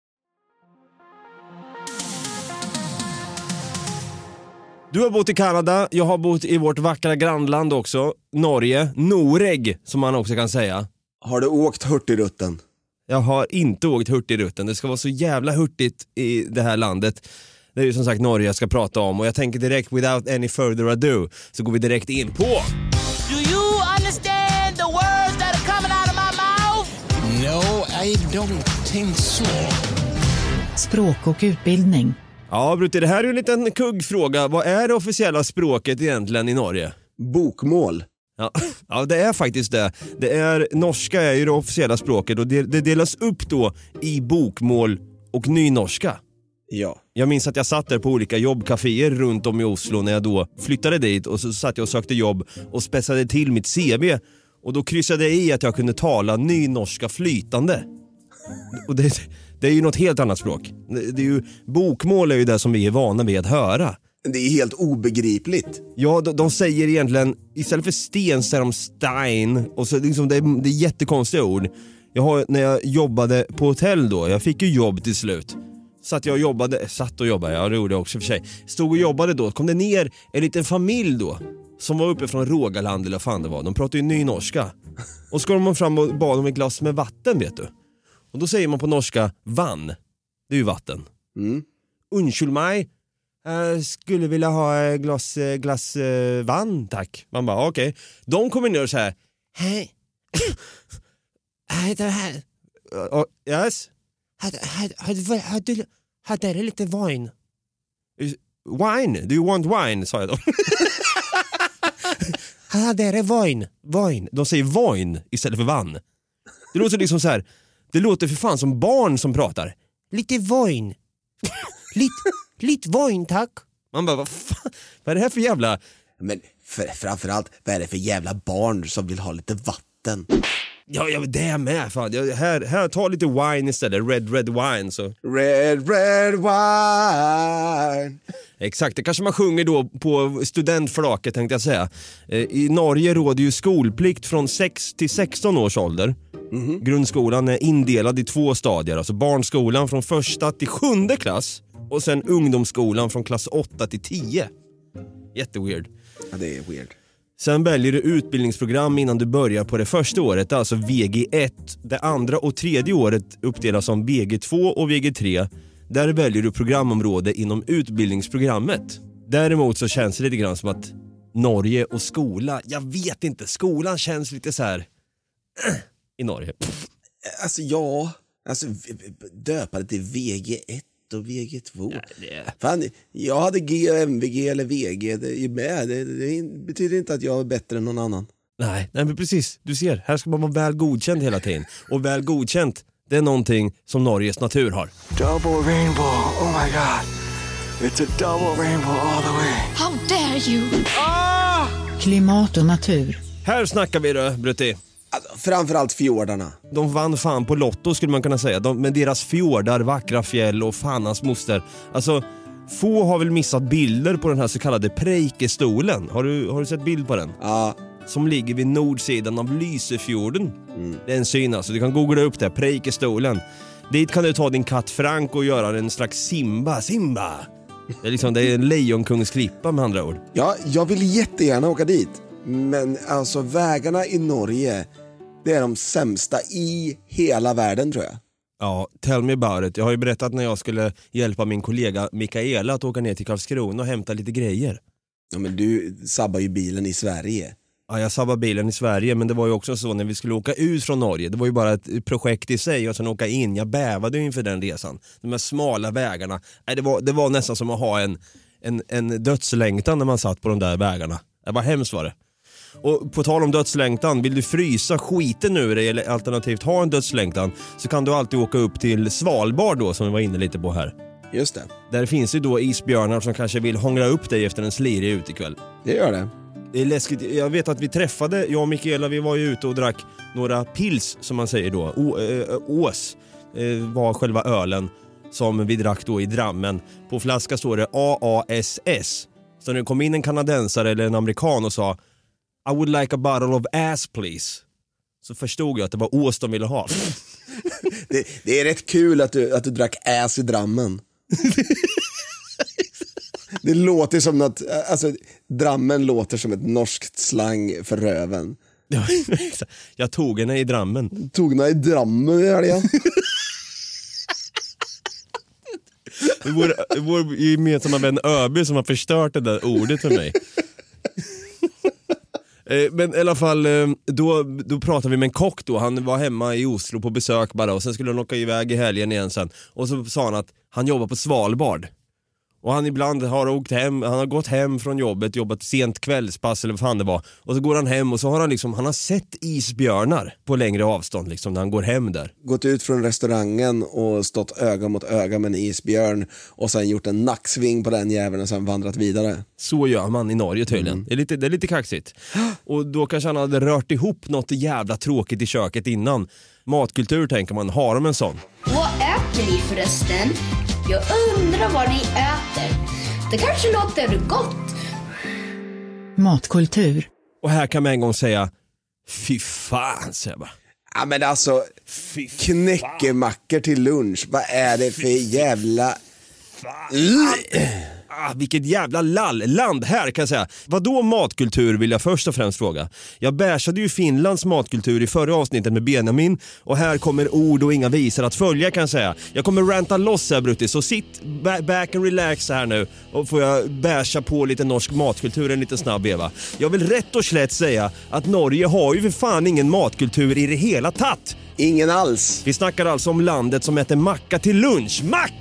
Du har bott i Kanada, jag har bott i vårt vackra grannland också, Norge, Noreg som man också kan säga. Har du åkt Hurtigruten? Jag har inte åkt Hurtigruten, det ska vara så jävla hurtigt i det här landet. Det är ju som sagt Norge jag ska prata om och jag tänker direkt without any further ado så går vi direkt in på Do you understand the words that are coming out of my mouth? No, I don't think so. Språk och utbildning. Ja Brutti, det här är en liten kuggfråga. Vad är det officiella språket egentligen i Norge? Bokmål. Ja, ja det är faktiskt det. det är, norska är ju det officiella språket och det, det delas upp då i bokmål och nynorska. Ja. Jag minns att jag satt där på olika jobbcaféer runt om i Oslo när jag då flyttade dit och så satt jag och sökte jobb och spetsade till mitt CV och då kryssade jag i att jag kunde tala nynorska flytande. Och det, det är ju något helt annat språk. Det, är ju, bokmål är ju det som vi är vana vid att höra. Det är helt obegripligt. Ja, de, de säger egentligen, istället för sten säger de stein och så liksom det, är, det är jättekonstiga ord. Jag har, när jag jobbade på hotell då, jag fick ju jobb till slut. Satt jag och jobbade, satt och jobbade, ja det gjorde jag också för sig. Stod och jobbade då, kom det ner en liten familj då. Som var uppe från Rogaland eller vad fan det var, de pratade ju nynorska. Och så kom de fram och bad om ett glas med vatten vet du. Och då säger man på norska vann, det är ju vatten. Mm. Undskyld mig, jag skulle vilja ha ett glas, eh, glas eh, vann tack. Man bara okej. De kommer ner och säger hej. Hej det här. Uh, yes. Har, har, har, du- du, Här lite wine. Wine? Do you want wine? sa jag då. Här där är wine. Wine. De säger wine istället för vann. Det låter liksom så här. Det låter för fan som barn som pratar. Lite wine. lite, lite wine tack. Man bara, vad fan, vad är det här för jävla... Men för, framförallt, vad är det för jävla barn som vill ha lite vatten? Ja, ja det är med. Fan. Jag, här, här, ta lite wine istället. Red, red wine. Så. Red, red wine. Exakt, det kanske man sjunger då på studentflaket tänkte jag säga. Eh, I Norge råder ju skolplikt från 6 till 16 års ålder. Grundskolan är indelad i två stadier, alltså barnskolan från första till sjunde klass och sen ungdomsskolan från klass 8 till 10. Jätteweird. Ja, det är weird. Sen väljer du utbildningsprogram innan du börjar på det första året, alltså VG1. Det andra och tredje året uppdelas som VG2 och VG3. Där väljer du programområde inom utbildningsprogrammet. Däremot så känns det lite grann som att Norge och skola, jag vet inte, skolan känns lite så här i Norge. Alltså ja, alltså v- v- döpa det till VG1 och VG2. Fan, jag hade G, MVG eller VG det är med. Det, det betyder inte att jag är bättre än någon annan. Nej, nej men precis. Du ser, här ska man vara väl godkänd hela tiden. Och väl godkänt, det är någonting som Norges natur har. Double rainbow, oh my god. It's a double rainbow all the way. How dare you! Klimat och natur. Här snackar vi du, Brutti. Alltså, framförallt fjordarna. De vann fan på Lotto skulle man kunna säga. De, med deras fjordar, vackra fjäll och fan hans moster. Alltså, få har väl missat bilder på den här så kallade Preikestolen. Har du, har du sett bild på den? Ja. Som ligger vid nordsidan av Lysefjorden. Det är en syn alltså. Du kan googla upp det, Preikestolen. Dit kan du ta din katt Frank och göra en slags Simba, Simba. Det är, liksom, det är en lejonkungsklippa med andra ord. Ja, jag vill jättegärna åka dit. Men alltså vägarna i Norge, det är de sämsta i hela världen tror jag. Ja, tell me about it. Jag har ju berättat när jag skulle hjälpa min kollega Mikaela att åka ner till Karlskrona och hämta lite grejer. Ja, men du sabbar ju bilen i Sverige. Ja, jag sabbade bilen i Sverige men det var ju också så när vi skulle åka ut från Norge. Det var ju bara ett projekt i sig och sen åka in. Jag bävade ju inför den resan. De här smala vägarna. Nej, det, var, det var nästan som att ha en, en, en dödslängtan när man satt på de där vägarna. Det var hemskt var det. Och på tal om dödslängtan, vill du frysa skiten ur dig eller alternativt ha en dödslängtan så kan du alltid åka upp till Svalbard då som vi var inne lite på här. Just det. Där finns ju då isbjörnar som kanske vill hångla upp dig efter en slirig utekväll. Det gör det. Det är läskigt. Jag vet att vi träffade, jag och Mikaela, vi var ju ute och drack några pils som man säger då. Å, äh, ås äh, var själva ölen som vi drack då i Drammen. På flaska står det AASS. Så när det kom in en kanadensare eller en amerikan och sa I would like a bottle of ass please. Så förstod jag att det var ås de ville ha. Det, det är rätt kul att du, att du drack ass i Drammen. Det låter som något, alltså Drammen låter som ett norskt slang för röven. jag tog henne i Drammen. Tog henne i Drammen i helgen. Det är vår, gemensamma vän Öby som har förstört det där ordet för mig. Eh, men i alla fall, eh, då, då pratade vi med en kock då. Han var hemma i Oslo på besök bara och sen skulle han åka iväg i helgen igen sen. Och så sa han att han jobbar på Svalbard. Och han ibland har åkt hem, han har gått hem från jobbet, jobbat sent kvällspass eller vad fan det var. Och så går han hem och så har han liksom, han har sett isbjörnar på längre avstånd liksom när han går hem där. Gått ut från restaurangen och stått öga mot öga med en isbjörn och sen gjort en nacksving på den jäveln och sen vandrat vidare. Så gör man i Norge tydligen. Det, är lite, det är lite kaxigt. Och då kanske han hade rört ihop något jävla tråkigt i köket innan. Matkultur tänker man, har de en sån? Vad äter ni förresten? Jag undrar vad ni äter. Det kanske låter gott. Matkultur. Och här kan man en gång säga, fy fan säger jag bara. Ja men alltså, knäckemackor till lunch, vad är det för jävla... Ah, vilket jävla lall. Land här kan jag säga. Vadå matkultur vill jag först och främst fråga. Jag bärsade ju Finlands matkultur i förra avsnittet med Benjamin och här kommer ord och inga visor att följa kan jag säga. Jag kommer ranta loss här Brutti, så sitt ba- back and relax här nu och får jag bärsa på lite norsk matkultur en liten snabb veva. Jag vill rätt och slätt säga att Norge har ju för fan ingen matkultur i det hela tatt. Ingen alls. Vi snackar alltså om landet som äter macka till lunch. Macka!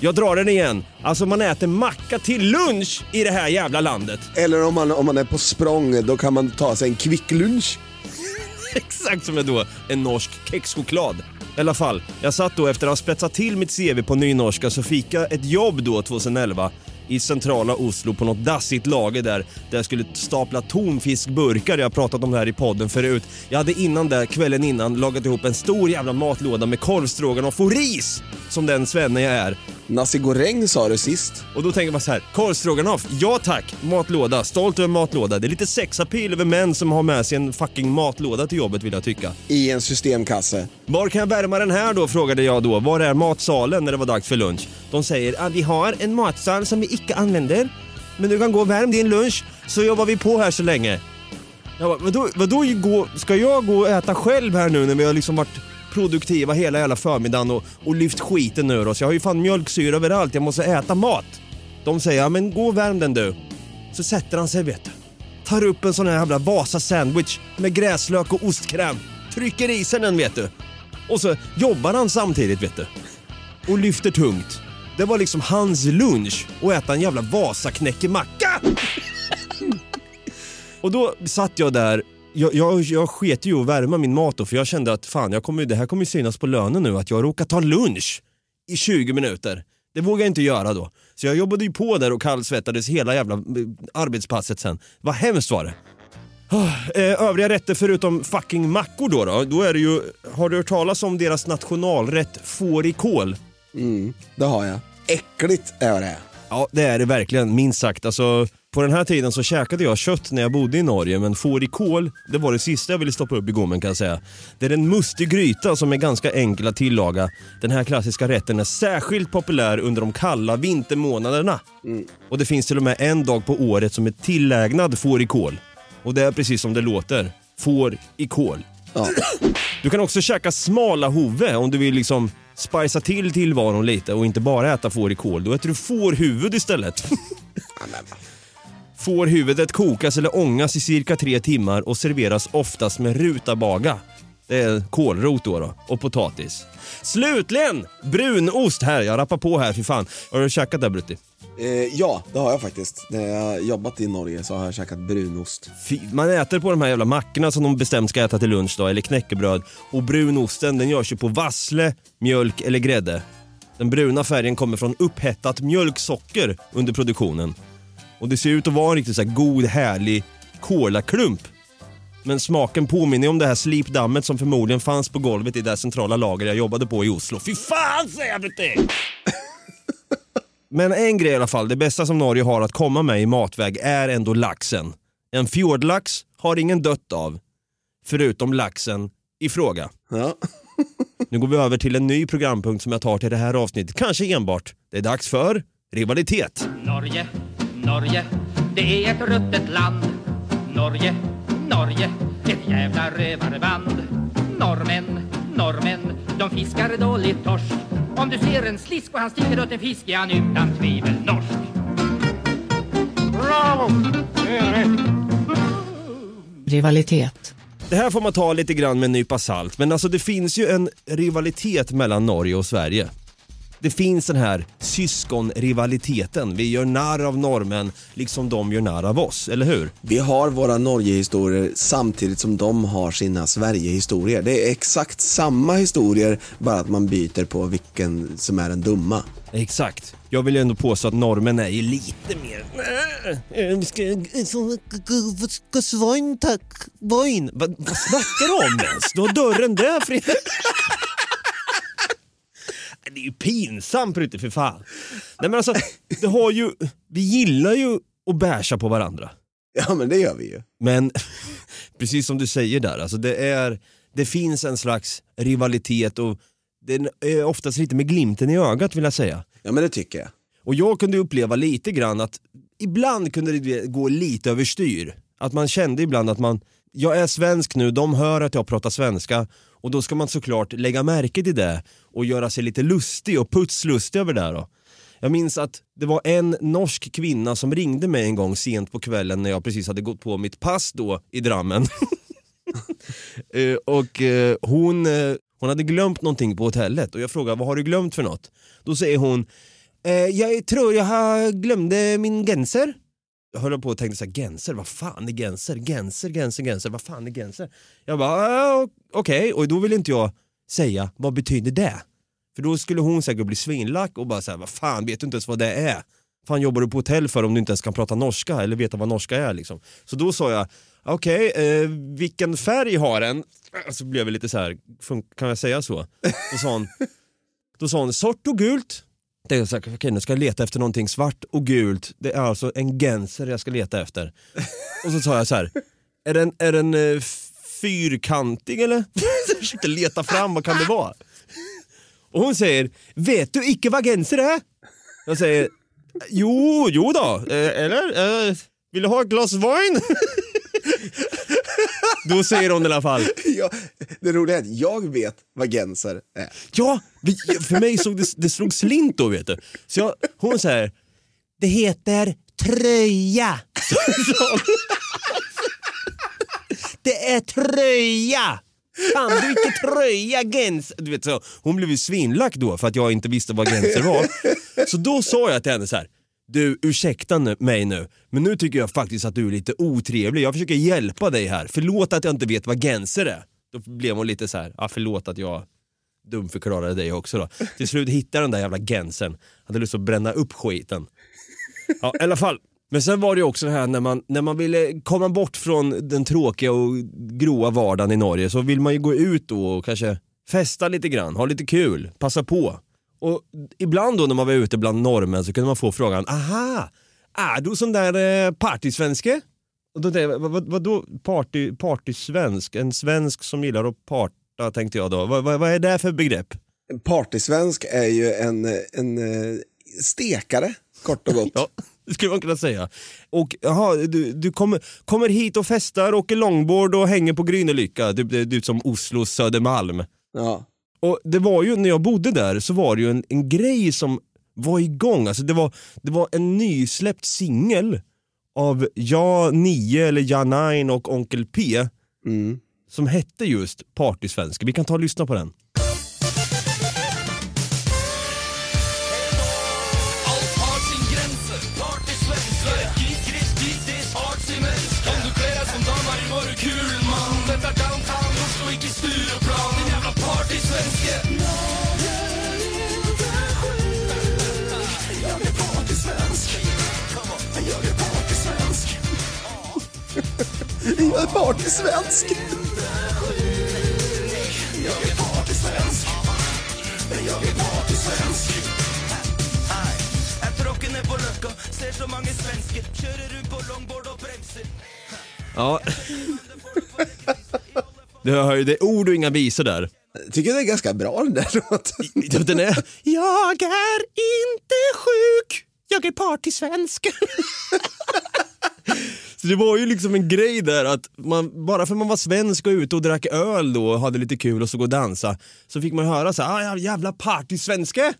Jag drar den igen. Alltså man äter macka till lunch i det här jävla landet. Eller om man, om man är på språng, då kan man ta sig en kvicklunch. Exakt som är då en norsk kexchoklad. I alla fall, jag satt då efter att ha spetsat till mitt CV på nynorska så fick jag ett jobb då 2011 i centrala Oslo på något dassigt lager där, där jag skulle stapla tonfiskburkar. Jag har pratat om det här i podden förut. Jag hade innan där, kvällen innan, lagat ihop en stor jävla matlåda med korvstroganoff och ris! Som den svenne jag är. Nasi goreng sa du sist. Och då tänker man så här, korvstroganoff, ja tack, matlåda, stolt över matlåda. Det är lite sexapil över män som har med sig en fucking matlåda till jobbet vill jag tycka. I en systemkasse. Var kan jag värma den här då, frågade jag då. Var är matsalen när det var dags för lunch? De säger att vi har en matsal som vi icke använder. Men du kan gå och värm din lunch så jobbar vi på här så länge. Jag bara, vadå, vadå gå, ska jag gå och äta själv här nu när vi har liksom varit produktiva hela jävla förmiddagen och, och lyft skiten ur oss. Jag har ju fan mjölksyra överallt, jag måste äta mat. De säger, ja men gå och värm den du. Så sätter han sig vet du. Tar upp en sån här jävla Vasa sandwich med gräslök och ostkräm. Trycker i sig den vet du. Och så jobbar han samtidigt vet du. Och lyfter tungt. Det var liksom hans lunch och äta en jävla Vasaknäckemacka. och då satt jag där jag, jag, jag sket ju att värma min mat då för jag kände att fan, jag kommer, det här kommer ju synas på lönen nu att jag råkar ta lunch i 20 minuter. Det vågar jag inte göra då. Så jag jobbade ju på där och kallsvettades hela jävla eh, arbetspasset sen. Vad hemskt var det. Eh, Övriga rätter förutom fucking mackor då, då, då är det ju, har du hört talas om deras nationalrätt fårikål? Mm, det har jag. Äckligt är det. Ja, det är det verkligen, minst sagt. Alltså, på den här tiden så käkade jag kött när jag bodde i Norge, men fårikål, det var det sista jag ville stoppa upp i gommen kan jag säga. Det är en mustig gryta som är ganska enkel att tillaga. Den här klassiska rätten är särskilt populär under de kalla vintermånaderna. Mm. Och det finns till och med en dag på året som är tillägnad fårikål. Och det är precis som det låter. Får i kål. Ja. Du kan också käka smala hove om du vill liksom spicea till tillvaron lite och inte bara äta får i kål. Då äter du fårhuvud istället. Fårhuvudet kokas eller ångas i cirka tre timmar och serveras oftast med rutabaga. Det är kålrot då, då och potatis. Slutligen brunost här. Jag rappar på här för fan. Har du käkat det Brutti? Eh, ja, det har jag faktiskt. När jag har jobbat i Norge så har jag käkat brunost. Fy, man äter på de här jävla mackorna som de bestämt ska äta till lunch då, eller knäckebröd. Och brunosten den görs ju på vassle, mjölk eller grädde. Den bruna färgen kommer från upphettat mjölksocker under produktionen. Och det ser ut att vara en riktigt så här god, härlig kolaklump. Men smaken påminner om det här slipdammet som förmodligen fanns på golvet i det centrala lager jag jobbade på i Oslo. Fy fan säger jag Brutti! Men en grej i alla fall, det bästa som Norge har att komma med i matväg är ändå laxen. En fjordlax har ingen dött av, förutom laxen i fråga. Ja. Nu går vi över till en ny programpunkt som jag tar till det här avsnittet, kanske enbart. Det är dags för rivalitet. Norge, Norge, det är ett ruttet land. Norge, Norge, ett jävla rövarband. Norrmän, norrmän, de fiskar dåligt torsk. Om du ser en slisk och han sticker åt en fisk är han utan tvivel norsk. Bravo! Det är rätt. Rivalitet. Det här får man ta lite grann med en nypa salt, men alltså det finns ju en rivalitet mellan Norge och Sverige. Det finns den här syskonrivaliteten. Vi gör narr av norrmän liksom de gör narr av oss, eller hur? Vi har våra Norgehistorier samtidigt som de har sina Sverigehistorier. Det är exakt samma historier, bara att man byter på vilken som är den dumma. Exakt. Jag vill ju ändå påstå att norrmän är ju lite mer... Eh, vad snackar du om ens? Du har dörren där Fredrik. Det är ju pinsamt Brutte för fan. Nej men alltså, det har ju... Vi gillar ju att bärsa på varandra. Ja men det gör vi ju. Men precis som du säger där, alltså det, är, det finns en slags rivalitet och den är oftast lite med glimten i ögat vill jag säga. Ja men det tycker jag. Och jag kunde uppleva lite grann att ibland kunde det gå lite överstyr. Att man kände ibland att man, jag är svensk nu, de hör att jag pratar svenska och då ska man såklart lägga märke till det och göra sig lite lustig och putslustig över det då. Jag minns att det var en norsk kvinna som ringde mig en gång sent på kvällen när jag precis hade gått på mitt pass då i Drammen. Eh, och eh, hon, eh, hon hade glömt någonting på hotellet och jag frågade vad har du glömt för något? Då säger hon jag tror jag glömde min genser. Jag höll på och tänkte så här, genser, vad fan är genser? Genser, genser, genser, vad fan är genser? Jag bara, ah, okej, och då vill inte jag säga, vad betyder det? För då skulle hon säkert bli svinlack och bara säga, vad fan, vet du inte ens vad det är? Fan jobbar du på hotell för om du inte ens kan prata norska eller veta vad norska är liksom? Så då sa jag, okej, eh, vilken färg har den? Så blev jag lite så här, kan jag säga så? Då sa hon, då sa hon svart och gult. Det är så här, okej, nu ska jag leta efter någonting svart och gult. Det är alltså en genser jag ska leta efter. Och så sa jag så här, är den, är den eh, fyrkantig eller? Jag försökte leta fram, vad kan det vara? Och hon säger, vet du icke vad genser är? Jag säger, jo, jo då, eh, eller? Eh, vill du ha ett glas vin? Då säger hon i alla fall, Ja, det roliga är att jag vet vad genser är. Ja, vi- för mig såg det, det slog slint då vet du. Så jag, hon säger, det heter tröja. Så- så- Det är tröja! Kan du inte tröja gens? Du vet, så, hon blev ju svinlack då för att jag inte visste vad genser var. Så då sa jag till henne så här. Du ursäkta mig nu, men nu tycker jag faktiskt att du är lite otrevlig. Jag försöker hjälpa dig här. Förlåt att jag inte vet vad genser är. Då blev hon lite så här, ah, förlåt att jag dumförklarade dig också då. Till slut hittade jag den där jävla gensen. Hade lust att bränna upp skiten. Ja, i alla fall. Men sen var det ju också det här när man, när man ville komma bort från den tråkiga och gråa vardagen i Norge så vill man ju gå ut då och kanske festa lite grann, ha lite kul, passa på. Och ibland då när man var ute bland norrmän så kunde man få frågan, aha, är du sån där eh, partysvenske? Och då jag, vad, vad, vadå party, partysvensk? En svensk som gillar att parta tänkte jag då. Vad, vad, vad är det för begrepp? Partysvensk är ju en, en eh, stekare, kort och gott. Ja, det skulle man kunna säga. Och jaha, du, du kommer, kommer hit och festar, åker longboard och hänger på Grynelycka, du, du, du som Oslos Södermalm. Ja. Och det var ju, när jag bodde där så var det ju en, en grej som var igång. Alltså det var, det var en nysläppt singel av Ja 9 eller Ja 9 och Onkel P som hette just Partysvenska. Vi kan ta och lyssna på den. Är partysvensk. Jag är partysvensk Jag är Ja. Det hör ju, det är ord och inga visor där. Jag tycker det är ganska bra den där låten. Den är, jag är inte sjuk, jag är partysvensk. Så det var ju liksom en grej där att man, bara för man var svensk och ute och drack öl då och hade lite kul och så gå och dansa så fick man höra så här, ah, jävla partysvenske.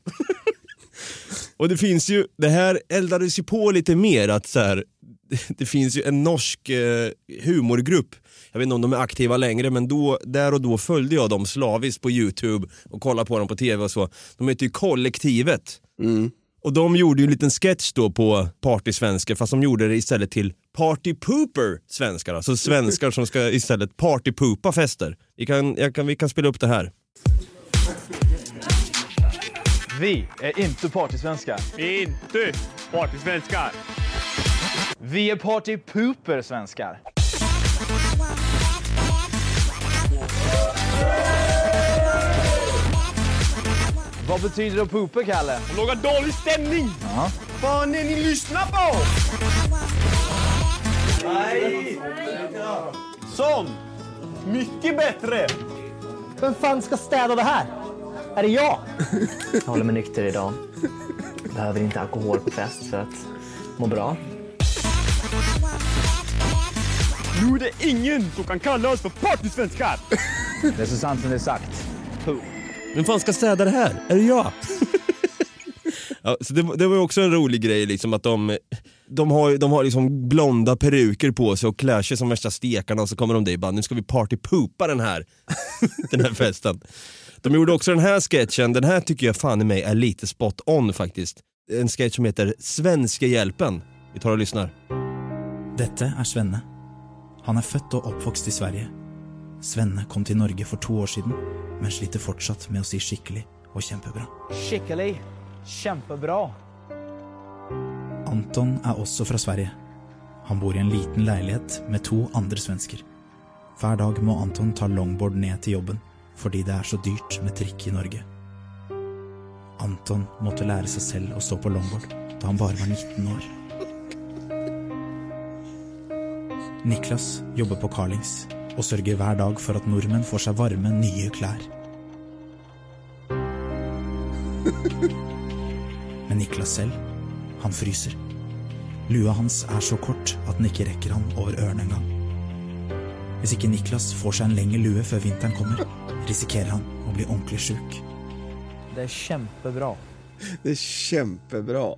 och det finns ju, det här eldades ju på lite mer att så här, det finns ju en norsk eh, humorgrupp jag vet inte om de är aktiva längre men då, där och då följde jag dem slaviskt på youtube och kollade på dem på tv och så. De heter ju Kollektivet. Mm. Och de gjorde ju en liten sketch då på partysvenskar fast de gjorde det istället till party pooper svenskar. Alltså svenskar som ska istället partypoopa fester. Vi kan, jag kan, vi kan spela upp det här. Vi är inte partysvenskar. Inte partysvenskar. Vi är partypooper-svenskar. Vad betyder det att poopa, Kalle? Någon dålig stämning. Ja. Vad är ni lyssnar på? Nej! Sån! Mycket bättre! Vem fan ska städa det här? Är det jag? Jag håller mig nykter idag. Behöver inte alkohol på fest för att må bra. Nu är det ingen som kan kalla oss för partysvenskar! Det är så sant som det är sagt. Vem fan ska städa det här? Är det jag? ja, så det, var- det var ju också en rolig grej liksom att de, de har, de har liksom blonda peruker på sig och klär sig som värsta stekarna och så kommer de dit och bara nu ska vi partypoopa den här, den här festen. De gjorde också den här sketchen, den här tycker jag fan i mig är lite spot on faktiskt. en sketch som heter Svenska hjälpen. Vi tar och lyssnar. Dette er Svenne. Han er født og oppvokst i Sverige. Svenne kom til Norge for to år siden, men sliter fortsatt med å si skikkelig og kjempebra. Skikkelig. Kjempebra. Anton er også fra Sverige. Han bor i en liten leilighet med to andre svensker. Hver dag må Anton ta longboard ned til jobben, fordi det er så dyrt med trikk i Norge. Anton måtte lære seg selv å stå på longboard da han bare var 19 år. Niklas jobber på Carlings og sørger hver dag for at nordmenn får seg varme, nye klær. Men Niklas selv, han fryser. Lua hans er så kort at den ikke rekker han over ørene engang. Hvis ikke Niklas får seg en lengre lue før vinteren kommer, risikerer han å bli ordentlig sjuk. Det er kjempebra. Det är kämpebra.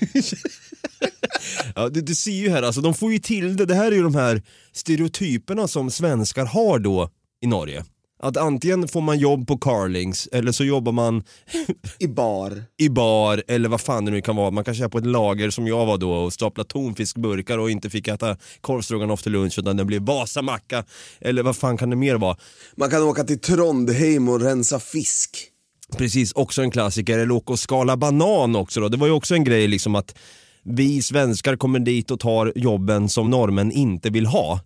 Ja, du, du ser ju här, alltså, de får ju till det. Det här är ju de här stereotyperna som svenskar har då i Norge. Att antingen får man jobb på Carlings eller så jobbar man I bar. i bar eller vad fan det nu kan vara. Man kanske är på ett lager som jag var då och stapla tonfiskburkar och inte fick äta korvstroganoff till lunch utan det blev Vasamacka. Eller vad fan kan det mer vara? Man kan åka till Trondheim och rensa fisk. Precis, också en klassiker. Eller åka och skala banan också då. Det var ju också en grej liksom att vi svenskar kommer dit och tar jobben som norrmän inte vill ha.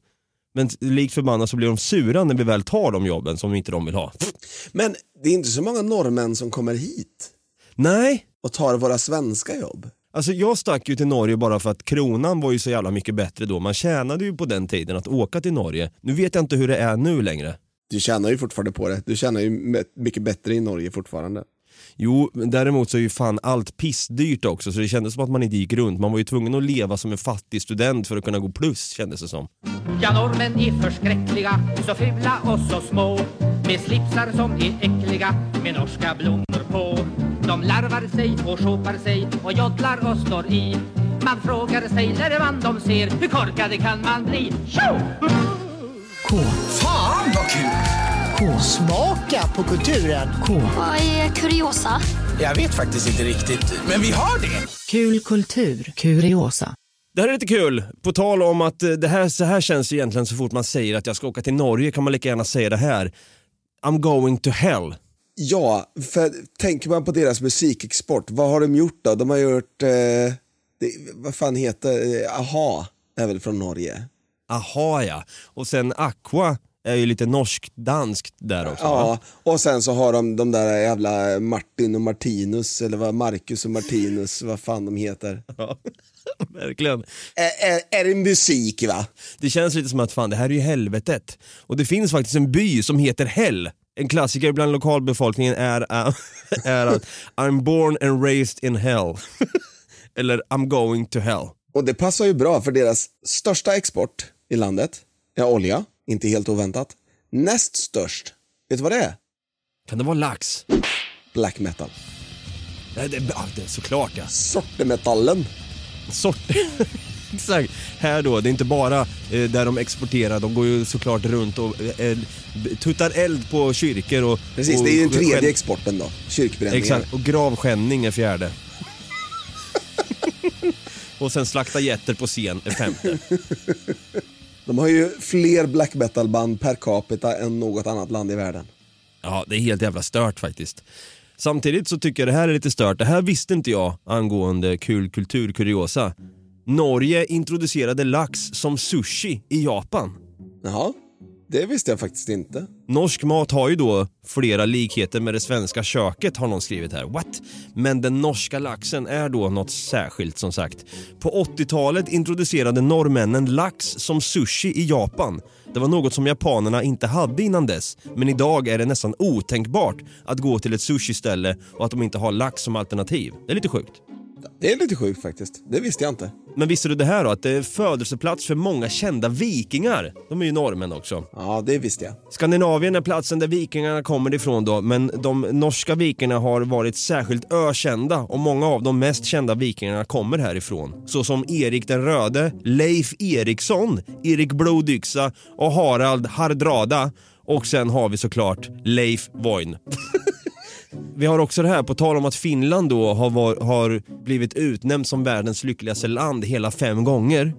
Men likt förbannat så blir de sura när vi väl tar de jobben som inte de vill ha. Men det är inte så många norrmän som kommer hit Nej, och tar våra svenska jobb. Alltså jag stack ju till Norge bara för att kronan var ju så jävla mycket bättre då. Man tjänade ju på den tiden att åka till Norge. Nu vet jag inte hur det är nu längre. Du tjänar ju fortfarande på det. Du tjänar ju mycket bättre i Norge fortfarande. Jo, däremot så är ju fan allt pissdyrt också så det kändes som att man inte gick runt. Man var ju tvungen att leva som en fattig student för att kunna gå plus kändes det som. Ja, norrmän är förskräckliga, så fula och så små Med slipsar som är äckliga, med norska blommor på De larvar sig och sjopar sig och joddlar och slår i Man frågar sig när man de ser, hur korkade kan man bli? Tjo! K. Fan vad kul! K. Smaka på kulturen. K. Vad är kuriosa? Jag vet faktiskt inte riktigt, men vi har det. Kul kultur. Kuriosa. Det här är lite kul. På tal om att eh, det här, så här känns det egentligen så fort man säger att jag ska åka till Norge kan man lika gärna säga det här. I'm going to hell. Ja, för tänker man på deras musikexport, vad har de gjort då? De har gjort, eh, det, vad fan heter eh, Aha är väl från Norge? Aha ja. Och sen Aqua är ju lite norsk-danskt där också. Ja, va? och sen så har de de där jävla Martin och Martinus, eller vad, Marcus och Martinus, vad fan de heter. Ja, verkligen. Är, är, är det musik va? Det känns lite som att fan det här är ju helvetet. Och det finns faktiskt en by som heter Hell. En klassiker bland lokalbefolkningen är, är att I'm born and raised in hell. Eller I'm going to hell. Och det passar ju bra för deras största export i landet är olja, inte helt oväntat. Näst störst, vet du vad det är? Kan det vara lax? Black metal. Nej, det, det såklart ja. Sortemetallen. Sort... Exakt. Här då, det är inte bara eh, där de exporterar, de går ju såklart runt och eh, b- tuttar eld på kyrkor och... Precis, och, det är ju den tredje exporten då. Kyrkbränningar. Exakt, och gravskändning är fjärde. och sen slakta getter på scen är femte. De har ju fler black metal-band per capita än något annat land i världen. Ja, det är helt jävla stört faktiskt. Samtidigt så tycker jag det här är lite stört. Det här visste inte jag angående kul kulturkuriosa. Norge introducerade lax som sushi i Japan. Jaha, det visste jag faktiskt inte. Norsk mat har ju då flera likheter med det svenska köket har någon skrivit här. What? Men den norska laxen är då något särskilt som sagt. På 80-talet introducerade norrmännen lax som sushi i Japan. Det var något som japanerna inte hade innan dess. Men idag är det nästan otänkbart att gå till ett sushiställe och att de inte har lax som alternativ. Det är lite sjukt. Det är lite sjukt faktiskt. Det visste jag inte. Men visste du det här då? Att det är födelseplats för många kända vikingar. De är ju norrmän också. Ja, det visste jag. Skandinavien är platsen där vikingarna kommer ifrån då, men de norska vikingarna har varit särskilt ökända och många av de mest kända vikingarna kommer härifrån. Såsom Erik den röde, Leif Eriksson, Erik Blodyxa och Harald Hardrada. Och sen har vi såklart Leif Voin. Vi har också det här, på tal om att Finland då har, var, har blivit utnämnt som världens lyckligaste land hela fem gånger.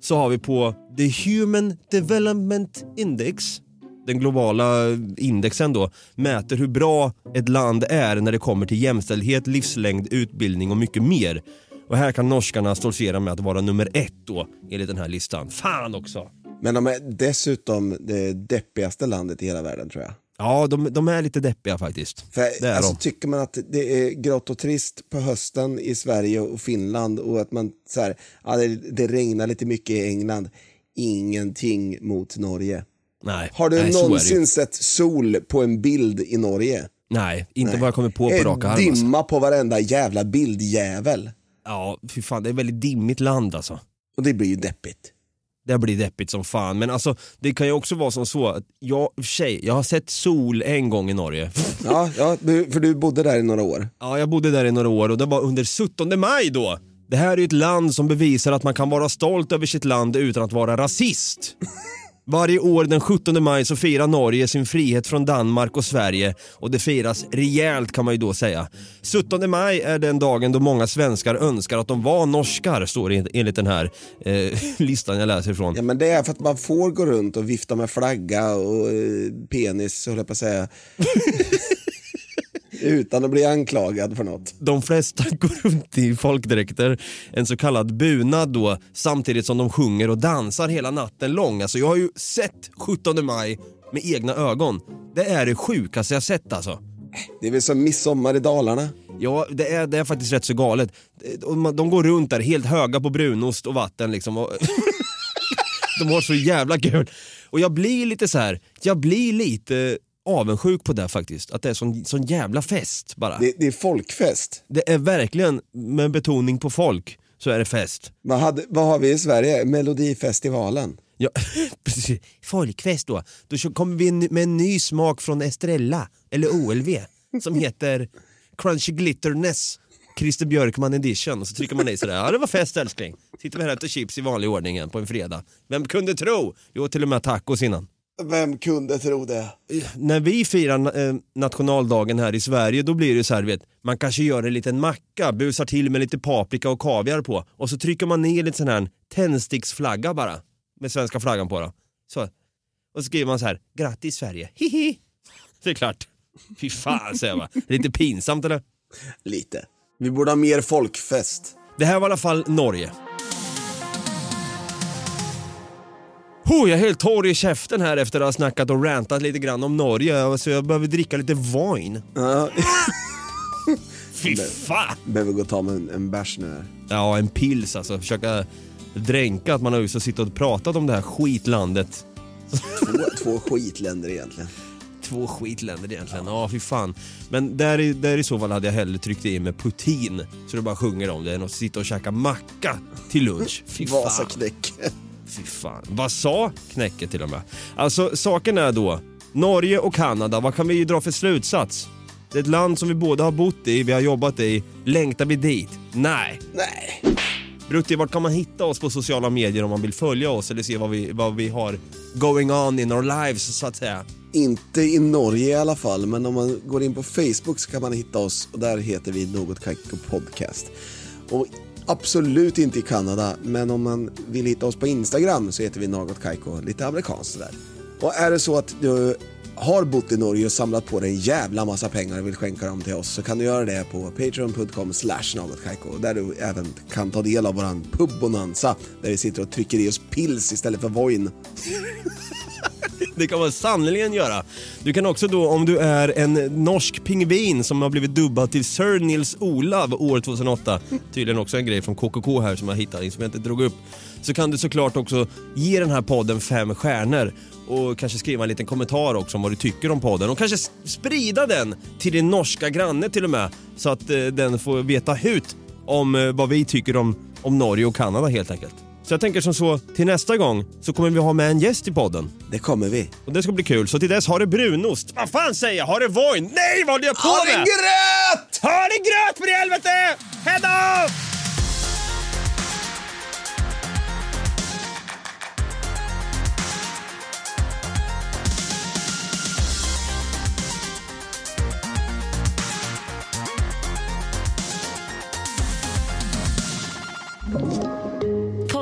Så har vi på The Human Development Index, den globala indexen då, mäter hur bra ett land är när det kommer till jämställdhet, livslängd, utbildning och mycket mer. Och här kan norskarna stoltsera med att vara nummer ett då, enligt den här listan. Fan också! Men de är dessutom det deppigaste landet i hela världen tror jag. Ja, de, de är lite deppiga faktiskt. För, alltså, de. Tycker man att det är grått och trist på hösten i Sverige och Finland och att man så här, ja, det, det regnar lite mycket i England. Ingenting mot Norge. Nej, Har du nej, någonsin sett sol på en bild i Norge? Nej, inte Nej. vad jag kommer på på En rak arm. Alltså. dimma på varenda jävla bildjävel. Ja, fy fan, det är ett väldigt dimmigt land alltså. Och det blir ju deppigt. Det blir deppigt som fan. Men alltså, det kan ju också vara som så att jag, sig, jag har sett sol en gång i Norge. Ja, ja, du- för du bodde där i några år. Ja, jag bodde där i några år och det var under 17 maj då. Det här är ju ett land som bevisar att man kan vara stolt över sitt land utan att vara rasist. Varje år den 17 maj så firar Norge sin frihet från Danmark och Sverige och det firas rejält kan man ju då säga. 17 maj är den dagen då många svenskar önskar att de var norskar, står det enligt den här eh, listan jag läser ifrån. Ja, men det är för att man får gå runt och vifta med flagga och eh, penis, höll jag på att säga. Utan att bli anklagad för något. De flesta går runt i folkdräkter, en så kallad bunad då, samtidigt som de sjunger och dansar hela natten lång. Alltså jag har ju sett 17 maj med egna ögon. Det är det sjukaste jag sett alltså. Det är väl som midsommar i Dalarna. Ja, det är, det är faktiskt rätt så galet. De går runt där helt höga på brunost och vatten liksom. Och de har så jävla kul. Och jag blir lite så här, jag blir lite avundsjuk på det faktiskt. Att det är sån, sån jävla fest bara. Det, det är folkfest. Det är verkligen, med betoning på folk, så är det fest. Vad, hade, vad har vi i Sverige? Melodifestivalen. Ja, precis. Folkfest då. Då kommer vi med en ny smak från Estrella, eller OLV, som heter Crunchy Glitterness. Christer Björkman edition och så trycker man i sådär, ja det var fest älskling. Sitter vi här och äter chips i vanlig ordning igen på en fredag. Vem kunde tro? Jo, till och med tacos innan. Vem kunde tro det? När vi firar eh, nationaldagen här i Sverige då blir det så här, vet, man kanske gör en liten macka, busar till med lite paprika och kaviar på och så trycker man ner lite sån här tändsticksflagga bara med svenska flaggan på då. Så. Och så skriver man så här, grattis Sverige, hihi. Det är klart. Fy fan säger jag bara. Lite pinsamt eller? Lite. Vi borde ha mer folkfest. Det här var i alla fall Norge. Oh, jag är helt torr i käften här efter att ha snackat och rantat lite grann om Norge, så jag behöver dricka lite wine. Ja. Fy fan! Behöver gå och ta mig en, en bärs nu här. Ja, en pils alltså. Försöka dränka att man har just suttit och pratat om det här skitlandet. Två, två skitländer egentligen. Två skitländer egentligen. Ja, fy fan. Men där i, där i så fall hade jag hellre tryckt i med putin, så det bara sjunger om det, än att sitta och käka macka till lunch. Fy fan. Vasaknäck. Fy fan. Vad sa knäcket till och med? Alltså, saken är då, Norge och Kanada, vad kan vi dra för slutsats? Det är ett land som vi båda har bott i, vi har jobbat i. Längtar vi dit? Nej. Nej. Brutti, vart kan man hitta oss på sociala medier om man vill följa oss eller se vad vi, vad vi har going on in our lives så att säga? Inte i Norge i alla fall, men om man går in på Facebook så kan man hitta oss och där heter vi Något Kaiko Podcast. Och absolut inte i Kanada, men om man vill hitta oss på Instagram så heter vi Något Kaiko, lite amerikanskt sådär. Och är det så att du har bott i Norge och samlat på dig en jävla massa pengar och vill skänka dem till oss så kan du göra det på patreon.com slash någotkaiko där du även kan ta del av våran pubbonanza där vi sitter och trycker i oss pils istället för voin. Det kan man sannerligen göra. Du kan också då, om du är en norsk pingvin som har blivit dubbad till Sir Nils Olav år 2008, tydligen också en grej från KKK här som jag hittade, som jag inte drog upp, så kan du såklart också ge den här podden fem stjärnor och kanske skriva en liten kommentar också om vad du tycker om podden och kanske sprida den till din norska granne till och med så att eh, den får veta hut om eh, vad vi tycker om, om Norge och Kanada helt enkelt. Så jag tänker som så, till nästa gång så kommer vi ha med en gäst i podden. Det kommer vi. Och det ska bli kul. Så till dess, har det brunost. Vad fan säger jag? Har det voin? Nej, vad håller jag på har med? Har det gröt! Har det gröt för i helvete! Hejdå! thank